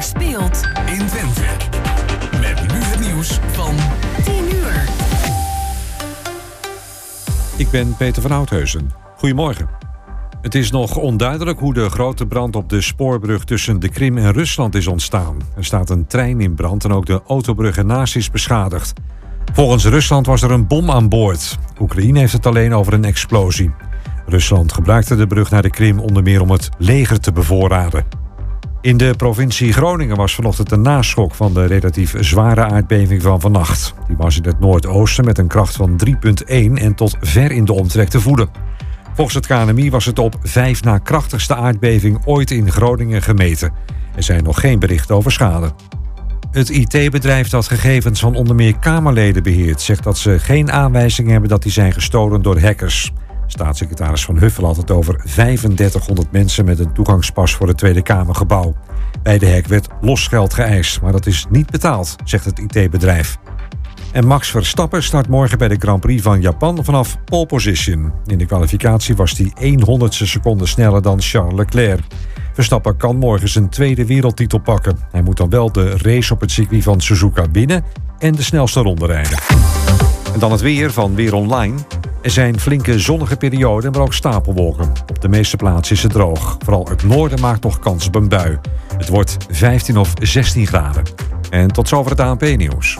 er speelt in Twente. Met nu het nieuws van 10 uur. Ik ben Peter van Oudheusen. Goedemorgen. Het is nog onduidelijk hoe de grote brand op de spoorbrug tussen de Krim en Rusland is ontstaan. Er staat een trein in brand en ook de autobrug ernaast is beschadigd. Volgens Rusland was er een bom aan boord. Oekraïne heeft het alleen over een explosie. Rusland gebruikte de brug naar de Krim onder meer om het leger te bevoorraden. In de provincie Groningen was vanochtend een naschok van de relatief zware aardbeving van vannacht. Die was in het noordoosten met een kracht van 3,1 en tot ver in de omtrek te voelen. Volgens het KNMI was het op vijf na krachtigste aardbeving ooit in Groningen gemeten. Er zijn nog geen berichten over schade. Het IT-bedrijf dat gegevens van onder meer Kamerleden beheert... zegt dat ze geen aanwijzingen hebben dat die zijn gestolen door hackers. Staatssecretaris Van Huffel had het over 3500 mensen... met een toegangspas voor het Tweede Kamergebouw. Bij de hack werd losgeld geëist, maar dat is niet betaald, zegt het IT-bedrijf. En Max Verstappen start morgen bij de Grand Prix van Japan vanaf pole position. In de kwalificatie was hij 100ste seconde sneller dan Charles Leclerc. Verstappen kan morgen zijn tweede wereldtitel pakken. Hij moet dan wel de race op het circuit van Suzuka winnen en de snelste ronde rijden. En dan het weer van Weer Online. Er zijn flinke zonnige perioden, maar ook stapelwolken. Op de meeste plaatsen is het droog. Vooral het noorden maakt nog kans op een bui. Het wordt 15 of 16 graden. En tot zover het ANP-nieuws.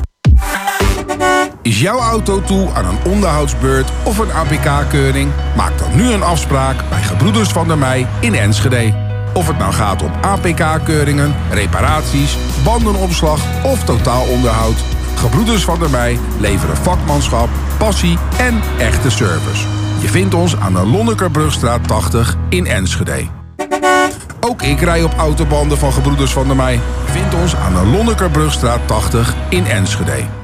Is jouw auto toe aan een onderhoudsbeurt of een APK-keuring? Maak dan nu een afspraak bij Gebroeders van der Mei in Enschede. Of het nou gaat om APK-keuringen, reparaties, bandenopslag of totaalonderhoud. Gebroeders van der Mei leveren vakmanschap, passie en echte service. Je vindt ons aan de Lonnekerbrugstraat 80 in Enschede. Ook ik rij op autobanden van Gebroeders van der Mei. Je vindt ons aan de Lonnekerbrugstraat 80 in Enschede.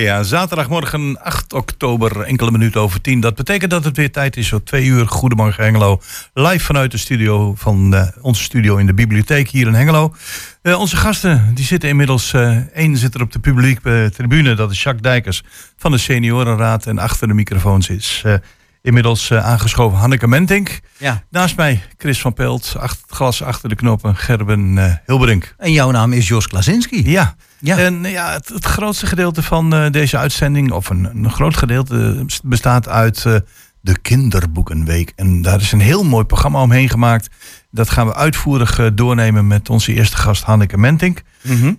Ja, zaterdagmorgen 8 oktober, enkele minuten over 10. Dat betekent dat het weer tijd is voor twee uur. Goedemorgen Hengelo. Live vanuit de studio van eh, onze studio in de bibliotheek hier in Hengelo. Eh, onze gasten die zitten inmiddels. één zit er op de publieke tribune, dat is Jacques Dijkers van de Seniorenraad. En achter de microfoons is eh, inmiddels eh, aangeschoven Hanneke Mentink. Ja. Naast mij Chris van Pelt, achter het glas achter de knoppen Gerben eh, Hilberink. En jouw naam is Jos Klasinski. Ja. Ja. En eh, ja, het, het grootste gedeelte van eh, deze uitzending, of een, een groot gedeelte, bestaat uit eh, de Kinderboekenweek. En daar is een heel mooi programma omheen gemaakt. Dat gaan we uitvoerig eh, doornemen met onze eerste gast Hanneke Mentink. Mhm.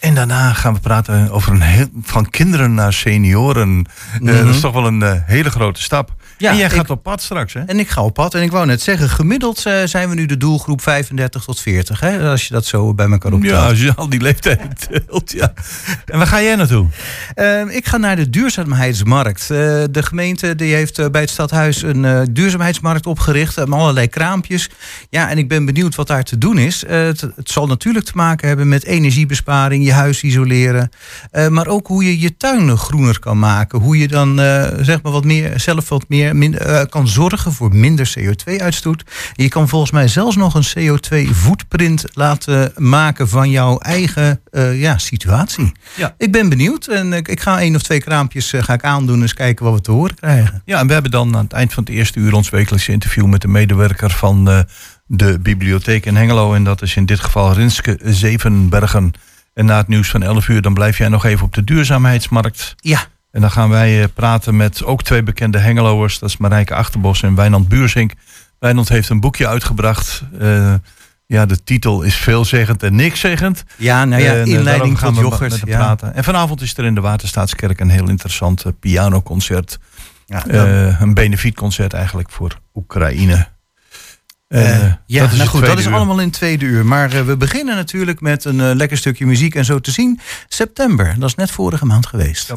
En daarna gaan we praten over een heel, van kinderen naar senioren. Mhm. dat is toch wel een hele grote stap. Ja, en jij gaat op pad straks, hè? En ik ga op pad. En ik wou net zeggen, gemiddeld eh, zijn we nu de doelgroep 35 tot 40. Hè? Als je dat zo bij elkaar optelt. Ja, als je al die leeftijd telt, ja. En waar ga jij naartoe? Eh, ik ga naar de duurzaamheidsmarkt. Eh, de gemeente die heeft eh, bij het stadhuis een duurzaamheidsmarkt opgericht. met allerlei kraampjes. Ja, en ik ben benieuwd wat daar te doen is. Het, het zal natuurlijk te maken hebben met energiebesparing, je huis isoleren. maar ook hoe je je tuin groener kan maken. Hoe je dan zeg maar wat meer, zelf wat meer min- eh, kan zorgen voor minder CO2-uitstoot. Je kan volgens mij zelfs nog een CO2-footprint laten maken van jouw eigen eh, ja, situatie. Ja. Ik ben benieuwd en ik, ik ga één of twee kraampjes eh, ga ik aandoen en eens kijken wat we te horen krijgen. Ja, en we hebben dan aan het eind van het eerste uur ons wekelijkse interview met de medewerker van de bibliotheek in Hengelo. En dat is in dit geval Rinske Zevenbergen. En na het nieuws van 11 uur, dan blijf jij nog even op de duurzaamheidsmarkt. Ja, En dan gaan wij eh, praten met ook twee bekende Hengeloers. Dat is Marijke Achterbos en Wijnand Buursink. Wijnand heeft een boekje uitgebracht. Eh, ja, de titel is veelzeggend en nikszeggend. ja nou ja, eh, inleiding met hem Ja. praten. En vanavond is er in de Waterstaatskerk een heel interessant pianoconcert. Ja, een benefietconcert eigenlijk voor Oekraïne. Ja, dat is nou goed, dat is allemaal in tweede uur. Maar we beginnen natuurlijk met een lekker stukje muziek en zo te zien. September, dat is net vorige maand geweest.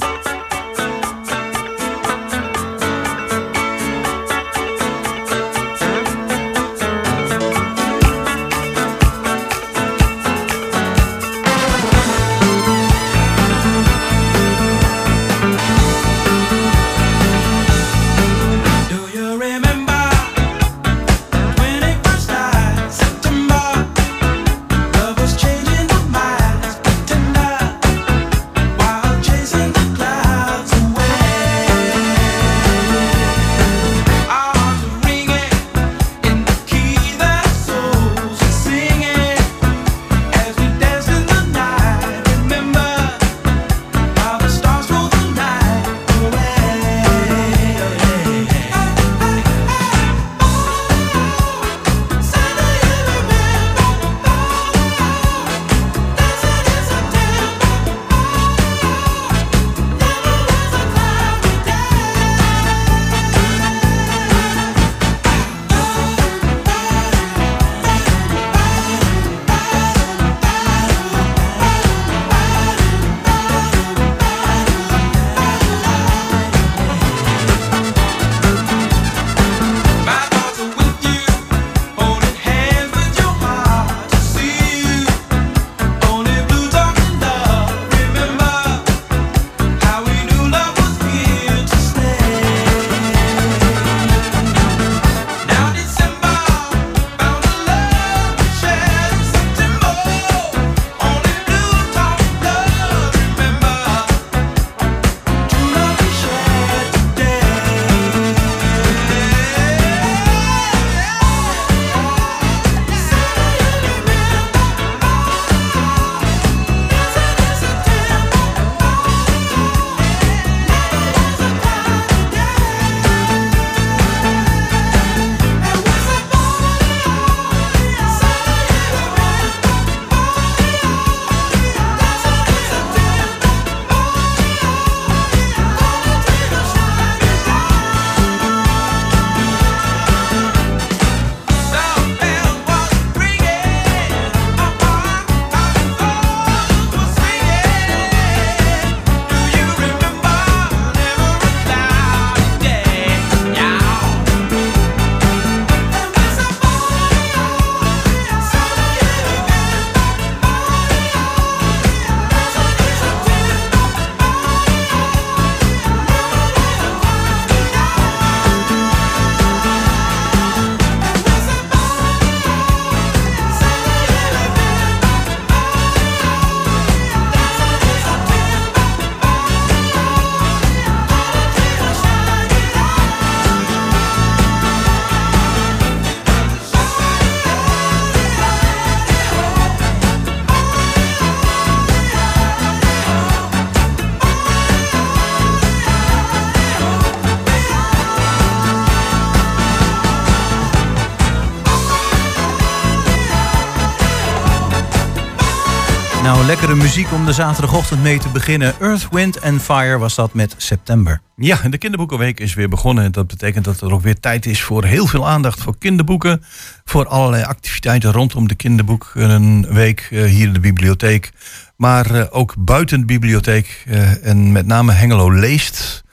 Lekkere muziek om de zaterdagochtend mee te beginnen. Earth, Wind and Fire was dat met September. Ja, de kinderboekenweek is weer begonnen. Dat betekent dat er ook weer tijd is voor heel veel aandacht voor kinderboeken. Voor allerlei activiteiten rondom de kinderboekenweek eh, hier in de bibliotheek. Maar eh, ook buiten de bibliotheek. eh, en met name Hengelo Leest.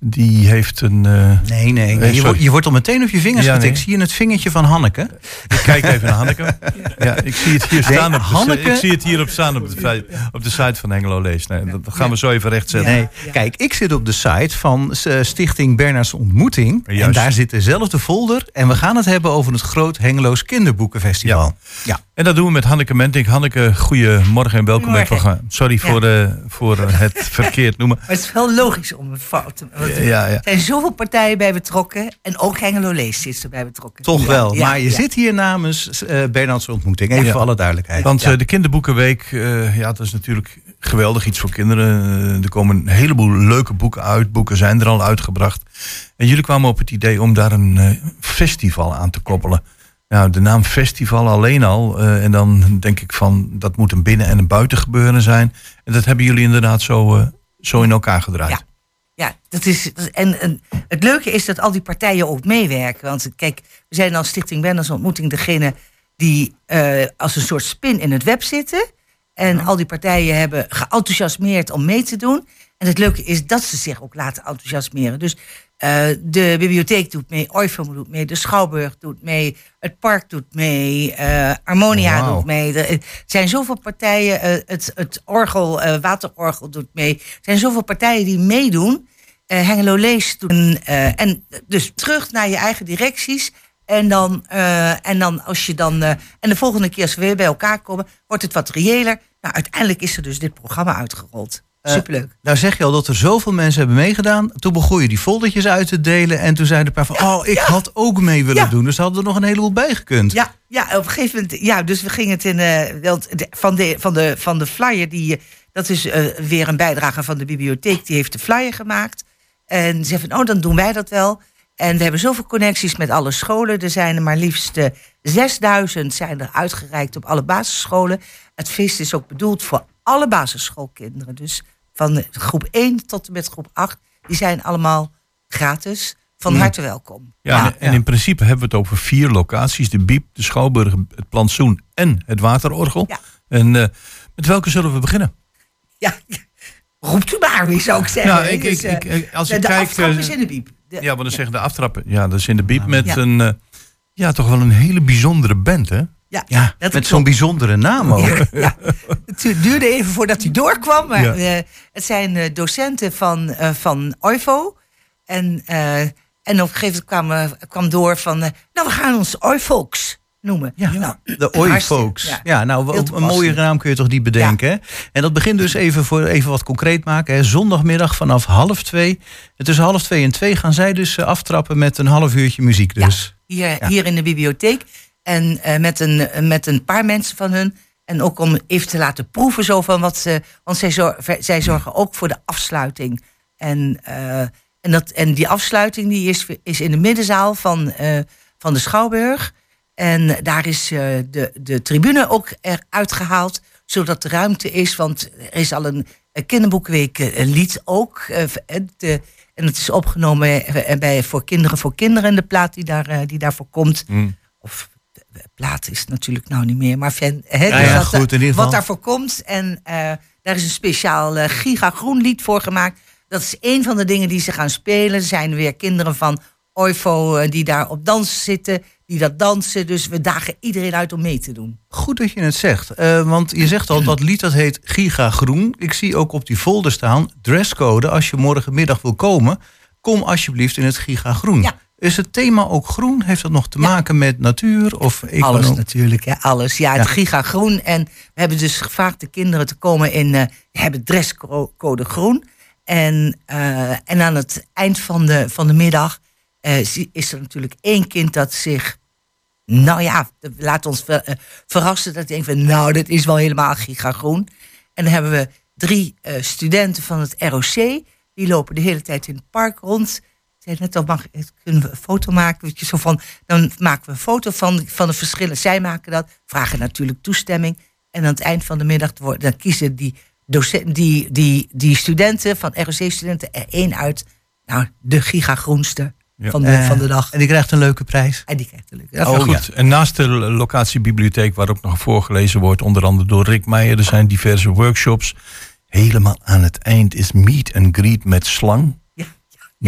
Die heeft een... eh, Nee, nee. Nee, je, wordt, je wordt al meteen op je vingers Ja, getikt. nee. Zie je het vingertje van Hanneke? Ik kijk even naar Hanneke. Ja, ik zie het hier staan op de, Hanneke- ik zie het hier op staan op de, op de site van Hengelo Leest. Nee, dat gaan we zo even rechtzetten. Nee. Kijk, ik zit op de site van eh, Stichting Bernards Ontmoeting. En daar zit dezelfde folder. En we gaan het hebben over het Groot Hengeloos Kinderboekenfestival. Ja. En dat doen we met Hanneke Mentink. Hanneke, goedemorgen en welkom bij het programma. Sorry voor, eh, voor het verkeerd noemen. Maar het is wel logisch om een fout te want Ja, ja. Er zijn zoveel partijen bij betrokken. En ook Hengelo Lees zit erbij betrokken. Toch Ja, wel. ja, maar je ja. zit hier namens eh Bernards Ontmoeting. Even Ja. voor alle duidelijkheid. Want Ja. eh, de kinderboekenweek, eh, ja, dat is natuurlijk geweldig iets voor kinderen. Er komen een heleboel leuke boeken uit. Boeken zijn er al uitgebracht. En jullie kwamen op het idee om daar een eh, festival aan te koppelen. Nou, de naam festival alleen al. eh, en dan denk ik van, dat moet een binnen- en een buitengebeuren zijn. En dat hebben jullie inderdaad zo, eh, zo in elkaar gedraaid. Ja. Ja, dat is, dat is- en, en het leuke is dat al die partijen ook meewerken. Want kijk, we zijn als Stichting Benners Ontmoeting degene die eh, als een soort spin in het web zitten. En al die partijen hebben geenthousiasmeerd om mee te doen. En het leuke is dat ze zich ook laten enthousiasmeren. Dus eh, de bibliotheek doet mee, Oifum doet mee, de Schouwburg doet mee, het park doet mee, eh, Harmonia Wauw. doet mee. Er er zijn zoveel partijen, eh, het, het orgel, eh, waterorgel doet mee. Er zijn zoveel partijen die meedoen. Eh, Hengelo Lees doen. eh, en dus terug naar je eigen directies. En dan, eh, en dan als je dan. eh, en de volgende keer als we weer bij elkaar komen, wordt het wat reëler. Nou, uiteindelijk is er dus dit programma uitgerold. Eh, Superleuk. Nou zeg je al dat er zoveel mensen hebben meegedaan. Toen begon je die foldertjes uit te delen. En toen zeiden een paar van, oh, ik had ook mee willen doen. Dus hadden er nog een heleboel bij gekund. Ja, ja, op een gegeven moment. Ja, dus we gingen het in. eh, van, de, van, de, van de flyer, die, eh, dat is weer een bijdrage van de bibliotheek. Die heeft de flyer gemaakt. En ze van, oh, dan doen wij dat wel. En we hebben zoveel connecties met alle scholen. Er zijn er maar liefst eh, 6000 zijn er uitgereikt op alle basisscholen. Het feest is ook bedoeld voor alle basisschoolkinderen. Dus van groep 1 tot en met groep 8. Die zijn allemaal gratis. Van harte welkom. Ja, en, en in principe hebben we het over vier locaties. De Biep, de Schouwburg, het Plantsoen en het Waterorgel. Ja. En eh, met welke zullen we beginnen? Ja, roept u maar, wie zou ik zeggen. Ja, ik- ik- eh, ik- als de, de kijk, aftrap eh, is in de biep. De- Ja, we dan zeggen de aftrappen. Ja, dat is in de Biep met een... ja, toch wel een hele bijzondere band, hè? Ja, Ja, dat met zo'n bijzondere naam ook. Ja. Het duurde even voordat hij doorkwam. Maar eh, het zijn eh, docenten van, eh van OIVO. En, en op een gegeven moment kwam, kwam door van... nou, we gaan ons OIVolks noemen. Ja, Nou, de Oi hartstikke- Folks. Ja, ja. nou, een, mooie naam kun je toch niet bedenken. En dat begint dus even voor even wat concreet maken. Hè. Zondagmiddag vanaf half twee. En tussen half twee en twee gaan zij dus aftrappen met een half uurtje muziek. Dus. Hier, Ja. hier in de bibliotheek. En eh, met, een, eh, met een paar mensen van hun. En ook om even te laten proeven zo van wat ze. Want zij, zor- zij zorgen ook voor de afsluiting. En, eh, en, dat, en die afsluiting die is, is in de middenzaal van, van de Schouwburg. En daar is de, de tribune ook eruit gehaald. Zodat er ruimte is. Want er is al een, kinderboekweek een lied ook. en de- en het is opgenomen bij, voor Kinderen voor Kinderen. De plaat die, daar, die daarvoor komt. Of eh, plaat is het natuurlijk nou niet meer. Maar fan, hè, Ja, dus ja, dat, goed, in ieder wat daarvoor komt. En eh, daar is een speciaal eh, Giga Groen lied voor gemaakt. Dat is een van de dingen die ze gaan spelen. Er zijn weer kinderen van OIFO eh, die daar op dans zitten. Die dat dansen. Dus we dagen iedereen uit om mee te doen. Goed dat je het zegt. Want je zegt al, dat lied dat heet Giga Groen. Ik zie ook op die folder staan, dresscode. Als je morgenmiddag wil komen, kom alsjeblieft in het Giga Groen. Ja. Is het thema ook groen? Heeft dat nog te Ja. maken met natuur? Of Alles natuurlijk, hè, alles. Ja, het Ja. Giga Groen. En we hebben dus gevraagd de kinderen te komen in... we hebben dresscode groen. En, eh, en aan het eind van de, van de middag eh, is er natuurlijk één kind dat zich... Nou ja, laat ons ver- verrassen. Dat denkt van, nou, dat is wel helemaal Giga Groen. En dan hebben we drie studenten van het ROC. Die lopen de hele tijd in het park rond. Zei net al, mag, kunnen we een foto maken? Weet je, zo van, dan maken we een foto van, van de verschillen. Zij maken dat, vragen natuurlijk toestemming. En aan het eind van de middag wordt- dan kiezen die, docenten, die, die, die studenten van ROC-studenten er één uit. Nou, de gigagroenste Ja. van, de, Eh, van de dag. En die krijgt een leuke prijs. En die krijgt een leuke. Dat Oh, goed. En naast de locatiebibliotheek, waar ook nog voorgelezen wordt, onder andere door Rick Meijer, er zijn diverse workshops. Helemaal aan het eind is meet and greet met slang.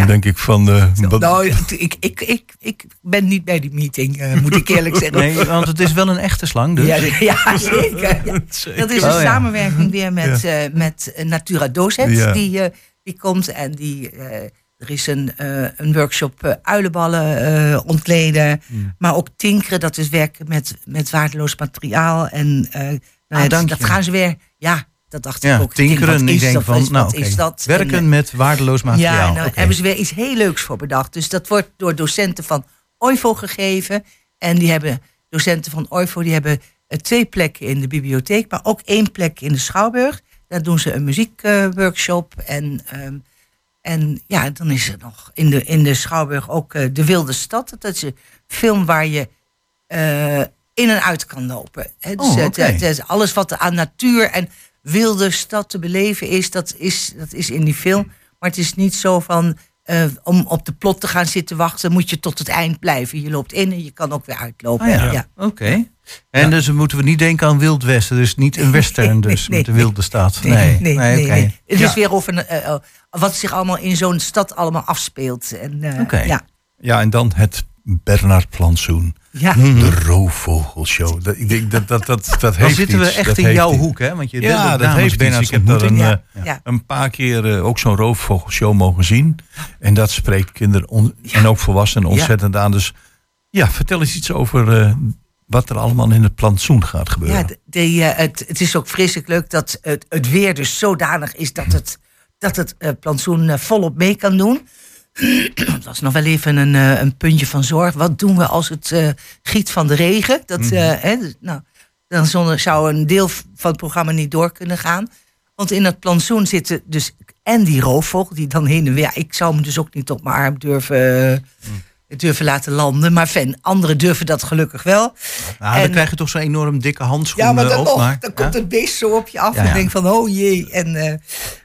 Ja, denk ik van. eh, wat- Nou, ik, ik, ik, ik ben niet bij die meeting, eh, moet ik eerlijk zeggen. Nee, want het is wel een echte slang dus. Ja, ja, zeker. Ja. Dat is een Oh, ja. samenwerking weer met, eh, met eh, Natura Docet. Ja. Die, eh, die komt en die, eh, er is een, eh, een workshop eh, uilenballen eh, ontleden. Hmm. Maar ook tinkeren, dat is werken met, met waardeloos materiaal. En eh, nou, Ah, dat je. gaan ze weer, ja, dat dacht Ja, ik ook. Ik denk, tinkeren. Ik denk dat? van, nou is oké. dat? En, Werken met waardeloos materiaal. ja, Oké. hebben ze weer iets heel leuks voor bedacht. Dus dat wordt door docenten van OIVO gegeven. En die hebben, docenten van OIVO, die hebben eh, twee plekken in de bibliotheek, maar ook één plek in de Schouwburg. Daar doen ze een muziekworkshop. en, ehm, en ja, dan is er nog in de, in de Schouwburg ook eh, De Wilde Stad. Dat is een film waar je eh, in en uit kan lopen. Hè, dus Oh, het- alles wat aan natuur en wilde stad te beleven is, dat is, dat is in die film. Maar het is niet zo van eh, om op de plot te gaan zitten wachten, moet je tot het eind blijven. Je loopt in en je kan ook weer uitlopen. Ah, ja. ja. Oké. En dus moeten we niet denken aan Wild Westen. Dus niet een western dus, Nee, met de wilde stad. Nee, nee, nee. oké. nee. Het Ja. is weer over een, eh, eh, wat zich allemaal in zo'n stad allemaal afspeelt. En, eh, Oké. ja. Ja, en dan het Bernard Plantsoen. Ja. De roofvogelshow. Dat, ik denk dat dat, dat, dat Dan heeft zitten we iets. echt Dat in jouw iets. hoek, hè? Want je Ja, ook dat heeft iets. Bernards Ik heb daar een, eh, Ja. een paar keer eh, ook zo'n roofvogelshow mogen zien. En dat spreekt kinderen on- en ook volwassenen ontzettend aan. Dus ja, vertel eens iets over eh, wat er allemaal in het plantsoen gaat gebeuren. Ja, de, de, het, het is ook vreselijk leuk dat het, het weer dus zodanig is dat het, dat het plantsoen volop mee kan doen. Dat was nog wel even een, eh, een puntje van zorg. Wat doen we als het eh, giet van de regen? Dat, eh, hè, dus, nou, dan zonder, zou een deel van het programma niet door kunnen gaan. Want in het plantsoen zitten dus en die roofvogel die dan heen en weer. Ik zou hem dus ook niet op mijn arm durven, eh, durven laten landen. Maar fan, anderen durven dat gelukkig wel. Nou, dan krijg je toch zo'n enorm dikke handschoen Ja, maar eh, dan op. nog, maar, dan ja? komt het beest zo op je af Ja, en ja. denk van, oh jee. En, eh,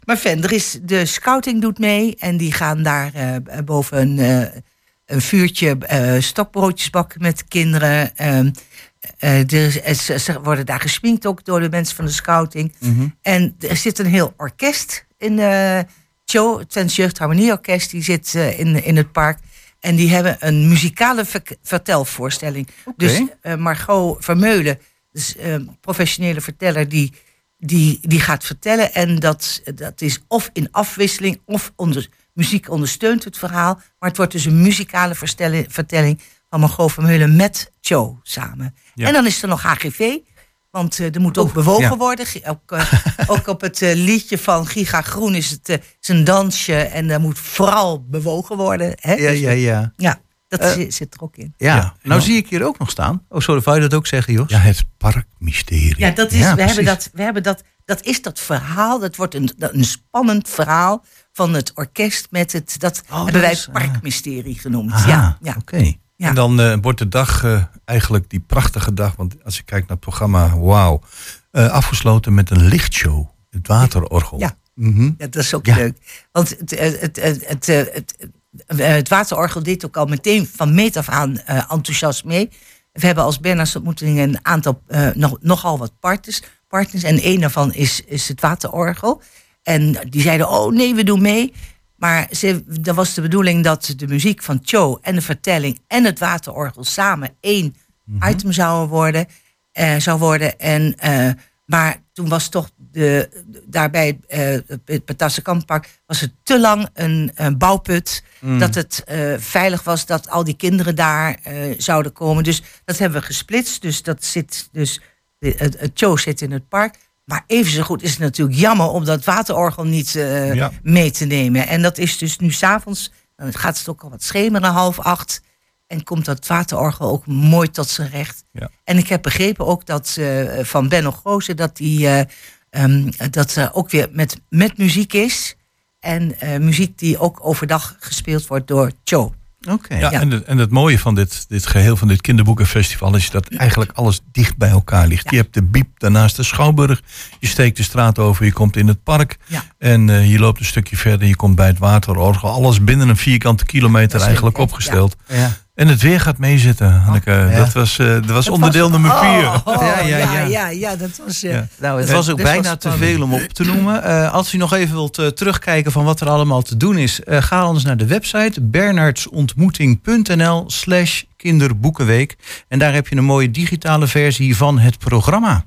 maar fan, er is, de scouting doet mee en die gaan daar eh, boven een, een vuurtje stokbroodjes bakken met de kinderen. Ehm, ze, worden daar gesminkt ook door de mensen van de scouting. Mhm. En er zit een heel orkest in de show. Het Twents Jeugdharmonieorkest, die zit in, in het park. En die hebben een muzikale ver- vertelvoorstelling. Dus eh, Margot Vermeulen, dus, eh, professionele verteller, die, die, die gaat vertellen. En dat, dat is of in afwisseling of onder, muziek ondersteunt het verhaal. Maar het wordt dus een muzikale vertelling van Margot Vermeulen met Joe samen. Ja. En dan is er nog HGV. Want eh, er moet ook bewogen ja. worden. Ook, eh, ook op het eh, liedje van Giga Groen is het een dansje. En er moet vooral bewogen worden. Hè? Ja, Dus, ja, ja. ja, dat zi- zit er ook in. Ja, Ja. nou zie ik hier ook nog staan. Oh, sorry, wou je dat ook zeggen, Jos? Ja, het parkmysterie. Ja, dat is, Ja, we hebben dat, we hebben dat, dat is dat verhaal. Dat wordt een, een spannend verhaal van het orkest met het. Dat Oh, hebben dat wij is- parkmysterie genoemd. Aha, ja, ja. oké. Ja. En dan eh, wordt de dag eh, eigenlijk die prachtige dag, want als je kijkt naar het programma, wauw, eh, afgesloten met een lichtshow, het waterorgel. Ja. Mhm. Ja, dat is ook Ja. leuk. Want het, het, het, het, het, het, het waterorgel deed ook al meteen van meet af aan eh, enthousiast mee. We hebben als Bernards ontmoeting een aantal, eh, nog, nogal wat partners, partners. En één daarvan is, is het waterorgel. En die zeiden, oh nee, we doen mee. Maar ze, dat was de bedoeling dat de muziek van Cho en de vertelling en het waterorgel samen één item zouden worden. eh, zou worden. En, eh, maar toen was toch de, daarbij eh, het Patassenkamppark was het te lang een, een bouwput. Dat het eh, veilig was dat al die kinderen daar eh, zouden komen. Dus dat hebben we gesplitst. Dus dat zit dus het, het show zit in het park. Maar even zo goed is het natuurlijk jammer om dat waterorgel niet eh, Ja. mee te nemen. En dat is dus nu s'avonds, dan gaat het ook al wat schemeren, half acht. En komt dat waterorgel ook mooi tot zijn recht. Ja. En ik heb begrepen ook dat eh, van Benno Gozen dat die eh, ehm, dat ook weer met, met muziek is. En muziek die ook overdag gespeeld wordt door Cho. Oké. Ja, Ja. En, het, en het mooie van dit, dit geheel van dit kinderboekenfestival is dat eigenlijk alles dicht bij elkaar ligt. Je hebt de Biep daarnaast de Schouwburg. Je steekt de straat over, je komt in het park. Ja. En eh, je loopt een stukje verder, je komt bij het waterorgel. Alles binnen een vierkante kilometer eigenlijk opgesteld. En het weer gaat meezitten, Hanneke. Ja. Dat was, eh, dat was onderdeel nummer vier. Oh, oh, Ja, ja, ja, ja, ja. ja, dat was... eh, Ja. Nou, het was ook dit was bijna te veel om op te noemen. Eh, als u nog even wilt eh, terugkijken van wat er allemaal te doen is, eh, ga anders naar de website bernardsontmoeting.nl slash kinderboekenweek. En daar heb je een mooie digitale versie van het programma.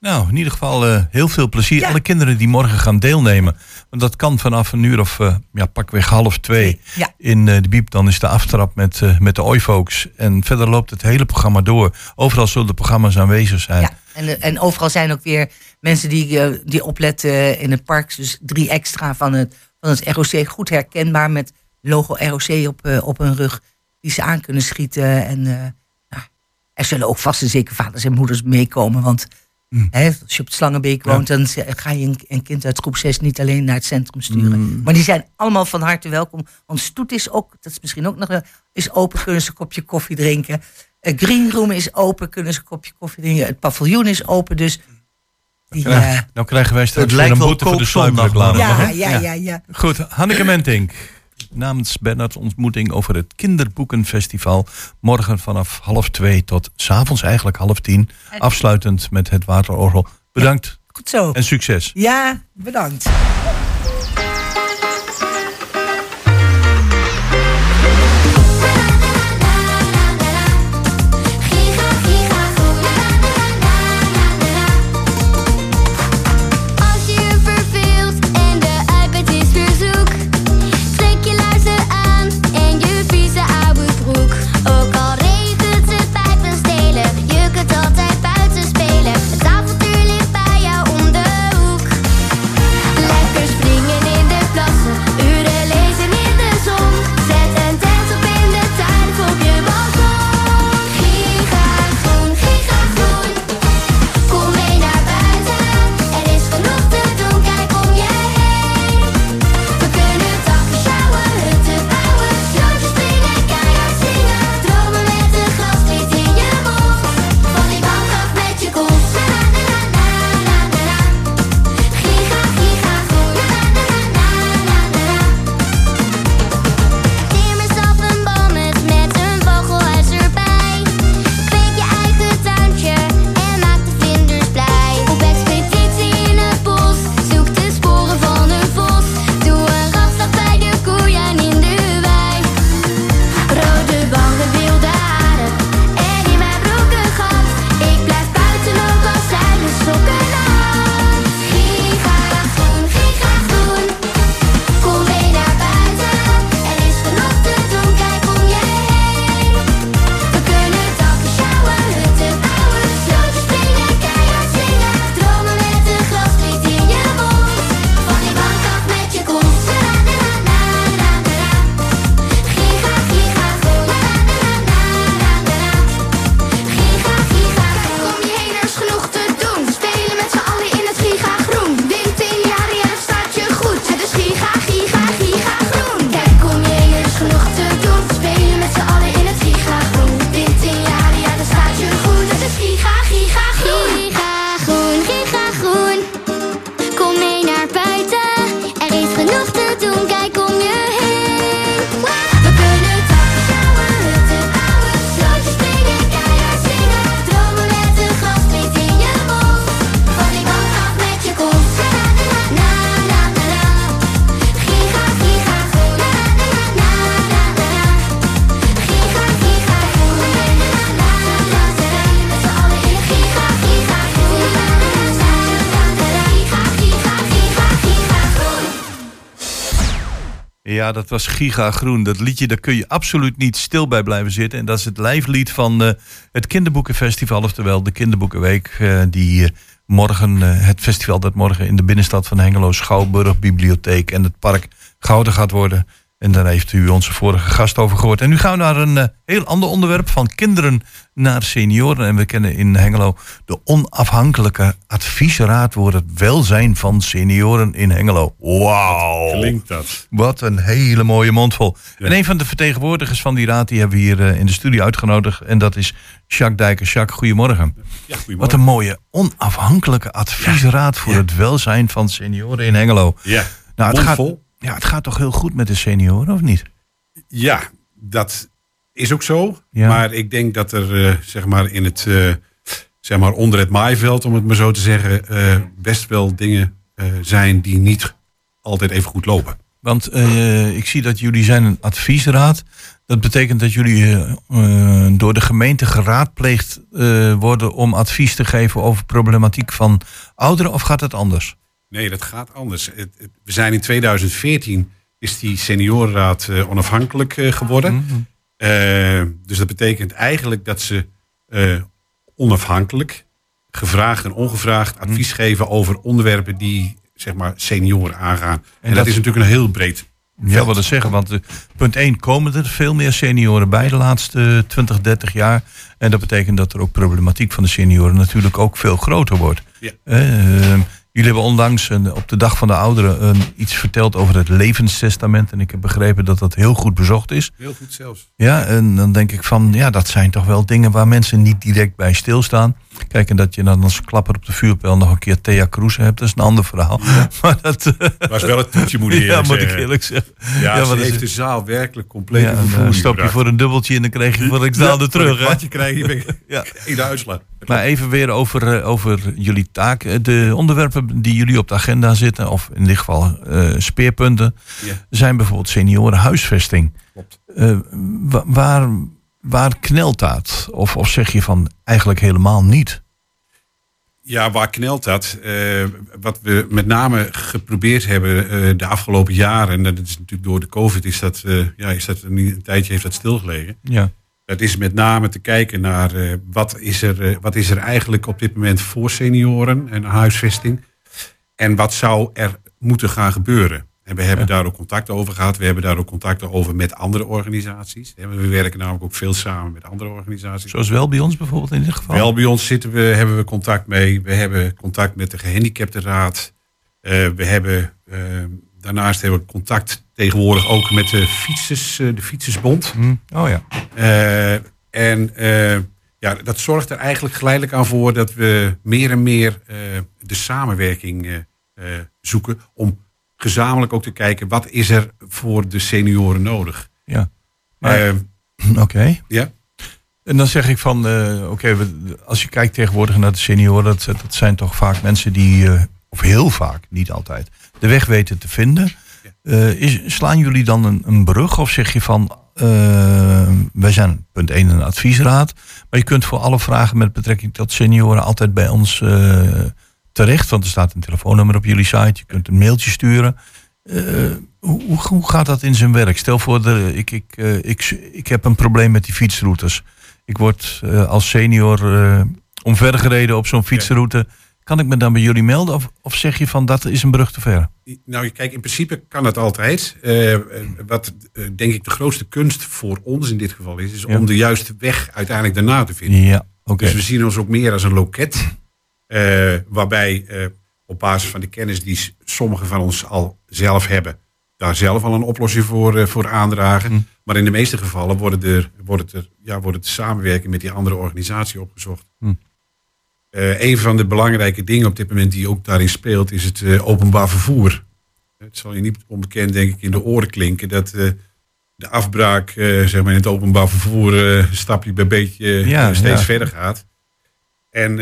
Nou, in ieder geval eh, heel veel plezier. Ja. Alle kinderen die morgen gaan deelnemen. Want dat kan vanaf een uur of eh, ja, pakweg half twee. Ja. In eh, de Biep dan is de aftrap met, met de Oifolks. En verder loopt het hele programma door. Overal zullen de programma's aanwezig zijn. Ja, en, en overal zijn ook weer mensen die, die opletten in het park. Dus drie extra van het, van het ROC. Goed herkenbaar met logo ROC op, op hun rug. Die ze aan kunnen schieten. En nou, er zullen ook vast en zeker vaders en moeders meekomen. Want Mm. hè, als je op het Slangenbeek woont, dan ga je een, een kind uit groep 6 niet alleen naar het centrum sturen. Mm. Maar die zijn allemaal van harte welkom. Want Stoet is ook, dat is misschien ook nog is open, kunnen ze een kopje koffie drinken. Eh, Green Room is open, kunnen ze een kopje koffie drinken. Het paviljoen is open, dus die, Ja, Nou krijgen wij straks Het weer lijkt een boete voor de maar- ja, ja, ja, ja. Goed, Hanneke Mentink. Namens Bernard ontmoeting over het Kinderboekenfestival. Morgen vanaf half twee tot s'avonds eigenlijk half tien. Afsluitend met het waterorgel. Bedankt Goed zo. en succes. Ja, bedankt. Ja, dat was Giga Groen. Dat liedje, daar kun je absoluut niet stil bij blijven zitten. En dat is het lijflied van eh, het Kinderboekenfestival. Oftewel de Kinderboekenweek. eh, die eh, morgen, het festival dat morgen in de binnenstad van Hengelo... Schouwburg, Bibliotheek en het park Gouden gaat worden. En daar heeft u onze vorige gast over gehoord. En nu gaan we naar een eh, heel ander onderwerp. Van kinderen naar senioren. En we kennen in Hengelo de onafhankelijke adviesraad voor het welzijn van senioren in Hengelo. Wauw. Klinkt dat? Wat een hele mooie mondvol. En een van de vertegenwoordigers van die raad, die hebben we hier eh, in de studio uitgenodigd. En dat is Jacques Dijker. Jacques, goedemorgen. Ja, Wat goedemorgen. een mooie onafhankelijke adviesraad voor het welzijn van senioren in Hengelo. Ja, Nou, het gaat, mondvol. Ja, het gaat toch heel goed met de senioren, of niet? Ja, dat is ook zo. Ja. Maar ik denk dat er eh, zeg maar in het, eh, zeg maar onder het maaiveld, om het maar zo te zeggen, eh, best wel dingen zijn die niet altijd even goed lopen. Want ik zie dat jullie zijn een adviesraad. Dat betekent dat jullie door de gemeente geraadpleegd worden om advies te geven over problematiek van ouderen, of gaat het anders? Nee, dat gaat anders. Het- het- we zijn in 2014 is die seniorenraad eh, onafhankelijk eh, geworden. Eh, dus dat betekent eigenlijk dat ze onafhankelijk, gevraagd en ongevraagd advies geven over onderwerpen die zeg maar senioren aangaan. En, dat, dat- is natuurlijk een heel breed. Ja, wat dat zeggen. Want punt 1 komen er veel meer senioren bij de laatste 20, 30 jaar. En dat betekent dat er ook problematiek van de senioren natuurlijk ook veel groter wordt. Ja. Jullie hebben onlangs een, op de Dag van de Ouderen een, iets verteld over het levenstestament. En ik heb begrepen dat dat heel goed bezocht is. Heel goed zelfs. Ja, en dan denk ik van, ja, dat zijn toch wel dingen waar mensen niet direct bij stilstaan. Kijk, en dat je dan als klapper op de vuurpijl nog een keer Thea Kroes hebt, dat is een ander verhaal. Maar dat, eh, Was wel het toetje, moet ik ja, moet ik zeggen. eerlijk zeggen. Ja, Ja, ze wat is heeft de zaal werkelijk compleet Ja, en, vervoering eh, stop je voor een dubbeltje en dan krijg je voor ik Ja, de terug. Wat je krijgt, Ja. in de uitslag. Maar even weer over, eh, over jullie taak. Eh, De onderwerpen die jullie op de agenda zitten, of in dit geval eh, speerpunten, zijn bijvoorbeeld seniorenhuisvesting. Klopt. Wa- waar, waar knelt dat? Of, of zeg je van eigenlijk helemaal niet? Ja, waar knelt dat? Wat we met name geprobeerd hebben de afgelopen jaren, en dat is natuurlijk door de COVID, is dat, ja, is dat een, een tijdje heeft dat stilgelegen. Ja. Dat is met name te kijken naar eh, wat, is er, eh, wat is er eigenlijk op dit moment voor senioren en huisvesting. En wat zou er moeten gaan gebeuren. En we hebben daar ook contact over gehad. We hebben daar ook contacten over met andere organisaties. We werken namelijk ook veel samen met andere organisaties. Zoals wel bij ons bijvoorbeeld in dit geval. Wel bij ons zitten we, hebben we contact mee. We hebben contact met de gehandicaptenraad. Eh we hebben, eh, daarnaast hebben we contact tegenwoordig ook met de, fietsers, eh, de Fietsersbond. Hm, Oh ja. Eh, en eh, ja, dat zorgt er eigenlijk geleidelijk aan voor dat we meer en meer de samenwerking zoeken. Om gezamenlijk ook te kijken wat is er voor de senioren nodig. ja. Maar- Oké. ja, En dan zeg ik van, oké, als je kijkt tegenwoordig naar de senioren, dat, dat zijn toch vaak mensen die, of heel vaak, niet altijd, de weg weten te vinden. Eh, is, slaan jullie dan een, een brug of zeg je van, eh, wij zijn punt 1 een adviesraad, maar je kunt voor alle vragen met betrekking tot senioren altijd bij ons eh, terecht, want er staat een telefoonnummer op jullie site, je kunt een mailtje sturen. Hoe, hoe- hoe gaat dat in zijn werk? Stel voor, de, ik, ik, ik, ik heb een probleem met die fietsroutes. Ik word als senior omvergereden op zo'n fietsroute. Kan ik me dan bij jullie melden? Of, of zeg je van dat is een brug te ver? Nou, kijk, in principe kan het altijd. Eh, wat eh, denk ik de grootste kunst voor ons in dit geval is, is Ja. om de juiste weg uiteindelijk daarna te vinden. Ja, oké. Dus we zien ons ook meer als een loket. eh, waarbij op basis van de kennis die sommigen van ons al zelf hebben, daar zelf al een oplossing voor, voor aandragen. Hm. Maar in de meeste gevallen wordt, er, wordt, het er, ja, wordt het samenwerken met die andere organisatie opgezocht. Hm. Eh, een van de belangrijke dingen op dit moment die ook daarin speelt, is het eh, openbaar vervoer. Het zal je niet onbekend, denk ik, in de oren klinken dat eh, de afbraak zeg maar in het openbaar vervoer stapje bij beetje Ja, steeds ja. verder gaat. En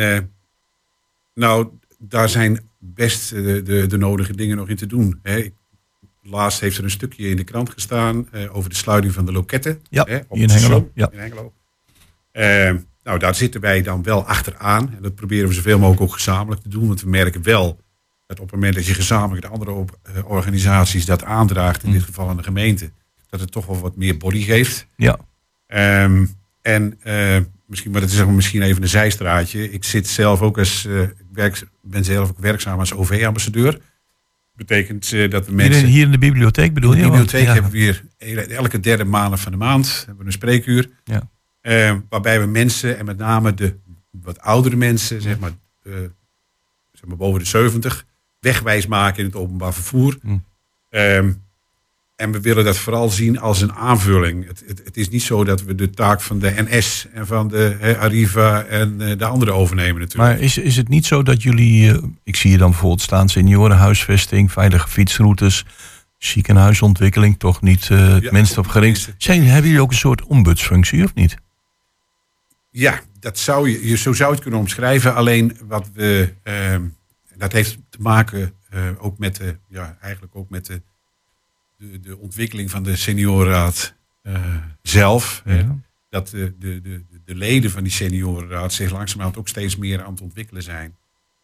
nou, daar zijn best de, de, de nodige dingen nog in te doen. Hè. Laatst heeft er een stukje in de krant gestaan over de sluiting van de loketten. Ja, hè, op in Hengelo, ja. in Hengelo. Nou, daar zitten wij dan wel achteraan. En dat proberen we zoveel mogelijk ook gezamenlijk te doen. Want we merken wel dat op het moment dat je gezamenlijk de andere eh, organisaties dat aandraagt, in Mm. dit geval aan de gemeente, dat het toch wel wat meer body geeft. Ja, Ehm, en eh, misschien, maar dat is misschien even een zijstraatje. Ik zit zelf ook als, eh, ik werk, ben zelf ook werkzaam als OV-ambassadeur. betekent dat we Hier, mensen... in- hier in de bibliotheek bedoel in de je? bibliotheek ja. hebben we weer ele- elke derde maandag van de maand hebben we een spreekuur. Ja. Eh, waarbij we mensen, en met name de wat oudere mensen, zeg maar, eh, zeg maar boven de 70, wegwijs maken in het openbaar vervoer. Mm. Ehm, en we willen dat vooral zien als een aanvulling. Het, het, het is niet zo dat we de taak van de NS en van de Arriva en eh, de anderen overnemen natuurlijk. Maar is, is het niet zo dat jullie, ik zie je dan bijvoorbeeld staan, seniorenhuisvesting, veilige fietsroutes, ziekenhuisontwikkeling, toch niet eh, het Ja, minst op tenminste. Zijn, hebben jullie ook een soort ombudsfunctie of niet? Ja, dat zou je, je, zo zou je het kunnen omschrijven. Alleen wat we, ehm, dat heeft te maken eh, ook met de, ja, eigenlijk ook met de, de, de ontwikkeling van de seniorenraad eh, zelf. Ja. Dat de, de, de, de leden van die seniorenraad zich langzamerhand ook steeds meer aan het ontwikkelen zijn.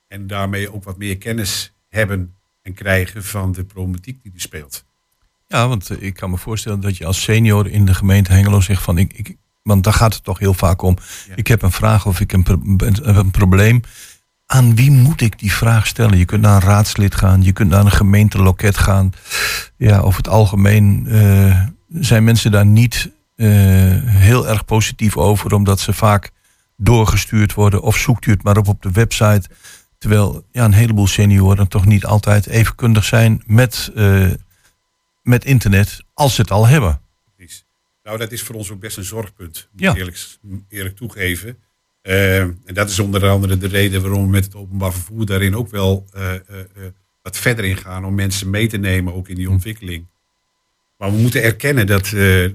En daarmee ook wat meer kennis hebben en krijgen van de problematiek die die speelt. Ja, want eh, ik kan me voorstellen dat je als senior in de gemeente Hengelo zegt van ik, ik want daar gaat het toch heel vaak om. Ja. Ik heb een vraag of ik een, pro- een, een probleem. Aan wie moet ik die vraag stellen? Je kunt naar een raadslid gaan, je kunt naar een gemeenteloket gaan. Ja, over het algemeen eh, zijn mensen daar niet eh, heel erg positief over, omdat ze vaak doorgestuurd worden of zoekt u het maar op op de website. Terwijl ja, een heleboel senioren toch niet altijd even kundig zijn met, eh, met internet, als ze het al hebben. Nou, dat is voor ons ook best een zorgpunt, moet Ja. ik eerlijk, eerlijk toegeven. Eh, en dat is onder andere de reden waarom we met het openbaar vervoer daarin ook wel eh, eh, eh, wat verder in gaan om mensen mee te nemen, ook in die ontwikkeling. Maar we moeten erkennen dat,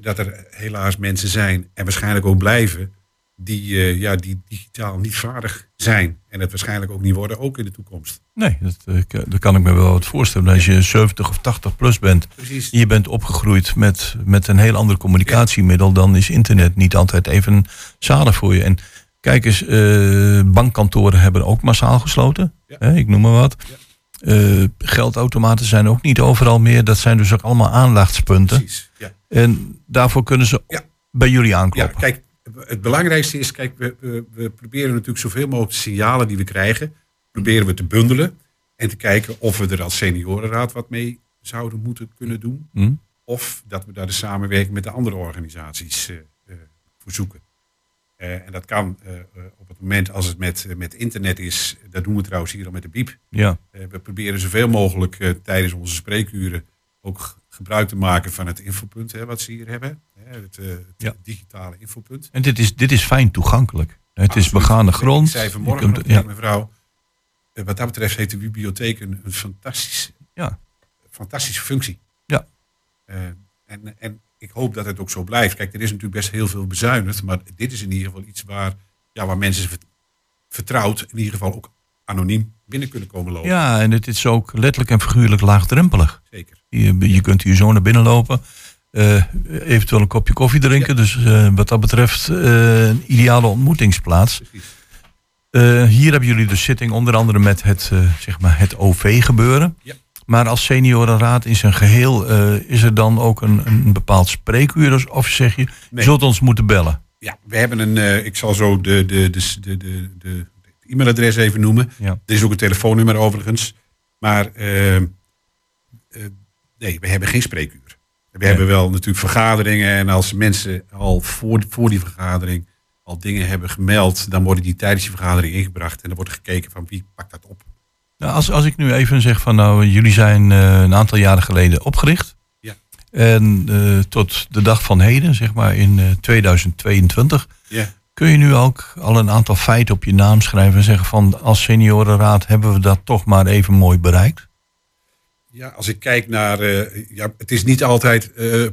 dat er helaas mensen zijn, en waarschijnlijk ook blijven, die, eh, ja, die digitaal niet vaardig zijn. En het waarschijnlijk ook niet worden, ook in de toekomst. Nee, dat, eh, dat kan ik me wel wat voorstellen. Als je 70 of 80 plus bent, Precies. je bent opgegroeid met, met een heel ander communicatiemiddel, dan is internet niet altijd even zalig voor je. En kijk eens, eh, bankkantoren hebben ook massaal gesloten. Ja. Hè, ik noem maar wat. Eh, geldautomaten zijn ook niet overal meer. Dat zijn dus ook allemaal aandachtspunten. Precies. Ja. En daarvoor kunnen ze Ja. bij jullie Ja, aankloppen. kijk, het belangrijkste is, kijk, we, we, we proberen natuurlijk zoveel mogelijk signalen die we krijgen, proberen we te bundelen en te kijken of we er als seniorenraad wat mee zouden moeten kunnen doen. Hm? Of dat we daar de samenwerking met de andere organisaties eh, voor zoeken. Eh, en dat kan op het moment als het met, met internet is, dat doen we trouwens hier al met de BIEB. Ja. We proberen zoveel mogelijk tijdens onze spreekuren ook gebruik te maken van het infopunt hè, wat ze hier hebben. Het, eh, het Ja. digitale infopunt. En dit is, dit is fijn toegankelijk. Het is begane Ik grond. zei Je vanmorgen kunt- ja. mevrouw, eh, wat dat betreft heeft de bibliotheek een, een fantastische, Ja. fantastische functie. Ja. Eh, en, en ik hoop dat het ook zo blijft. Kijk, er is natuurlijk best heel veel bezuinigd, maar dit is in ieder geval iets waar, ja, waar mensen vert- vertrouwd, in ieder geval ook anoniem binnen kunnen komen lopen. Ja, en het is ook letterlijk en figuurlijk laagdrempelig. Zeker. Je, je kunt hier zo naar binnen lopen. Eh, eventueel een kopje koffie drinken. Dus eh, wat dat betreft eh, een ideale ontmoetingsplaats. Precies. Hier hebben jullie de zitting onder andere met het, zeg maar het OV gebeuren. Ja. Maar als seniorenraad in zijn geheel eh, is er dan ook een, een bepaald spreekuur? Dus- Of zeg je, je Nee. zult ons moeten bellen? Ja, we hebben een, ik zal zo de, de, de, de, de, de e-mailadres even noemen. Ja. Er is ook een telefoonnummer overigens. Maar nee, we hebben geen spreekuur. We hebben wel natuurlijk vergaderingen. En als mensen al voor, voor die vergadering al dingen hebben gemeld, dan worden die tijdens die vergadering ingebracht. En dan wordt gekeken van wie pakt dat op. Nou, als, als ik nu even zeg van nou, jullie zijn eh, een aantal jaren geleden opgericht. Ja. En eh, tot de dag van heden, zeg maar in eh, 2022, Ja. kun je nu ook al een aantal feiten op je naam schrijven en zeggen van als seniorenraad hebben we dat toch maar even mooi bereikt. Ja, als ik kijk naar. eh, ja, het is niet altijd eh,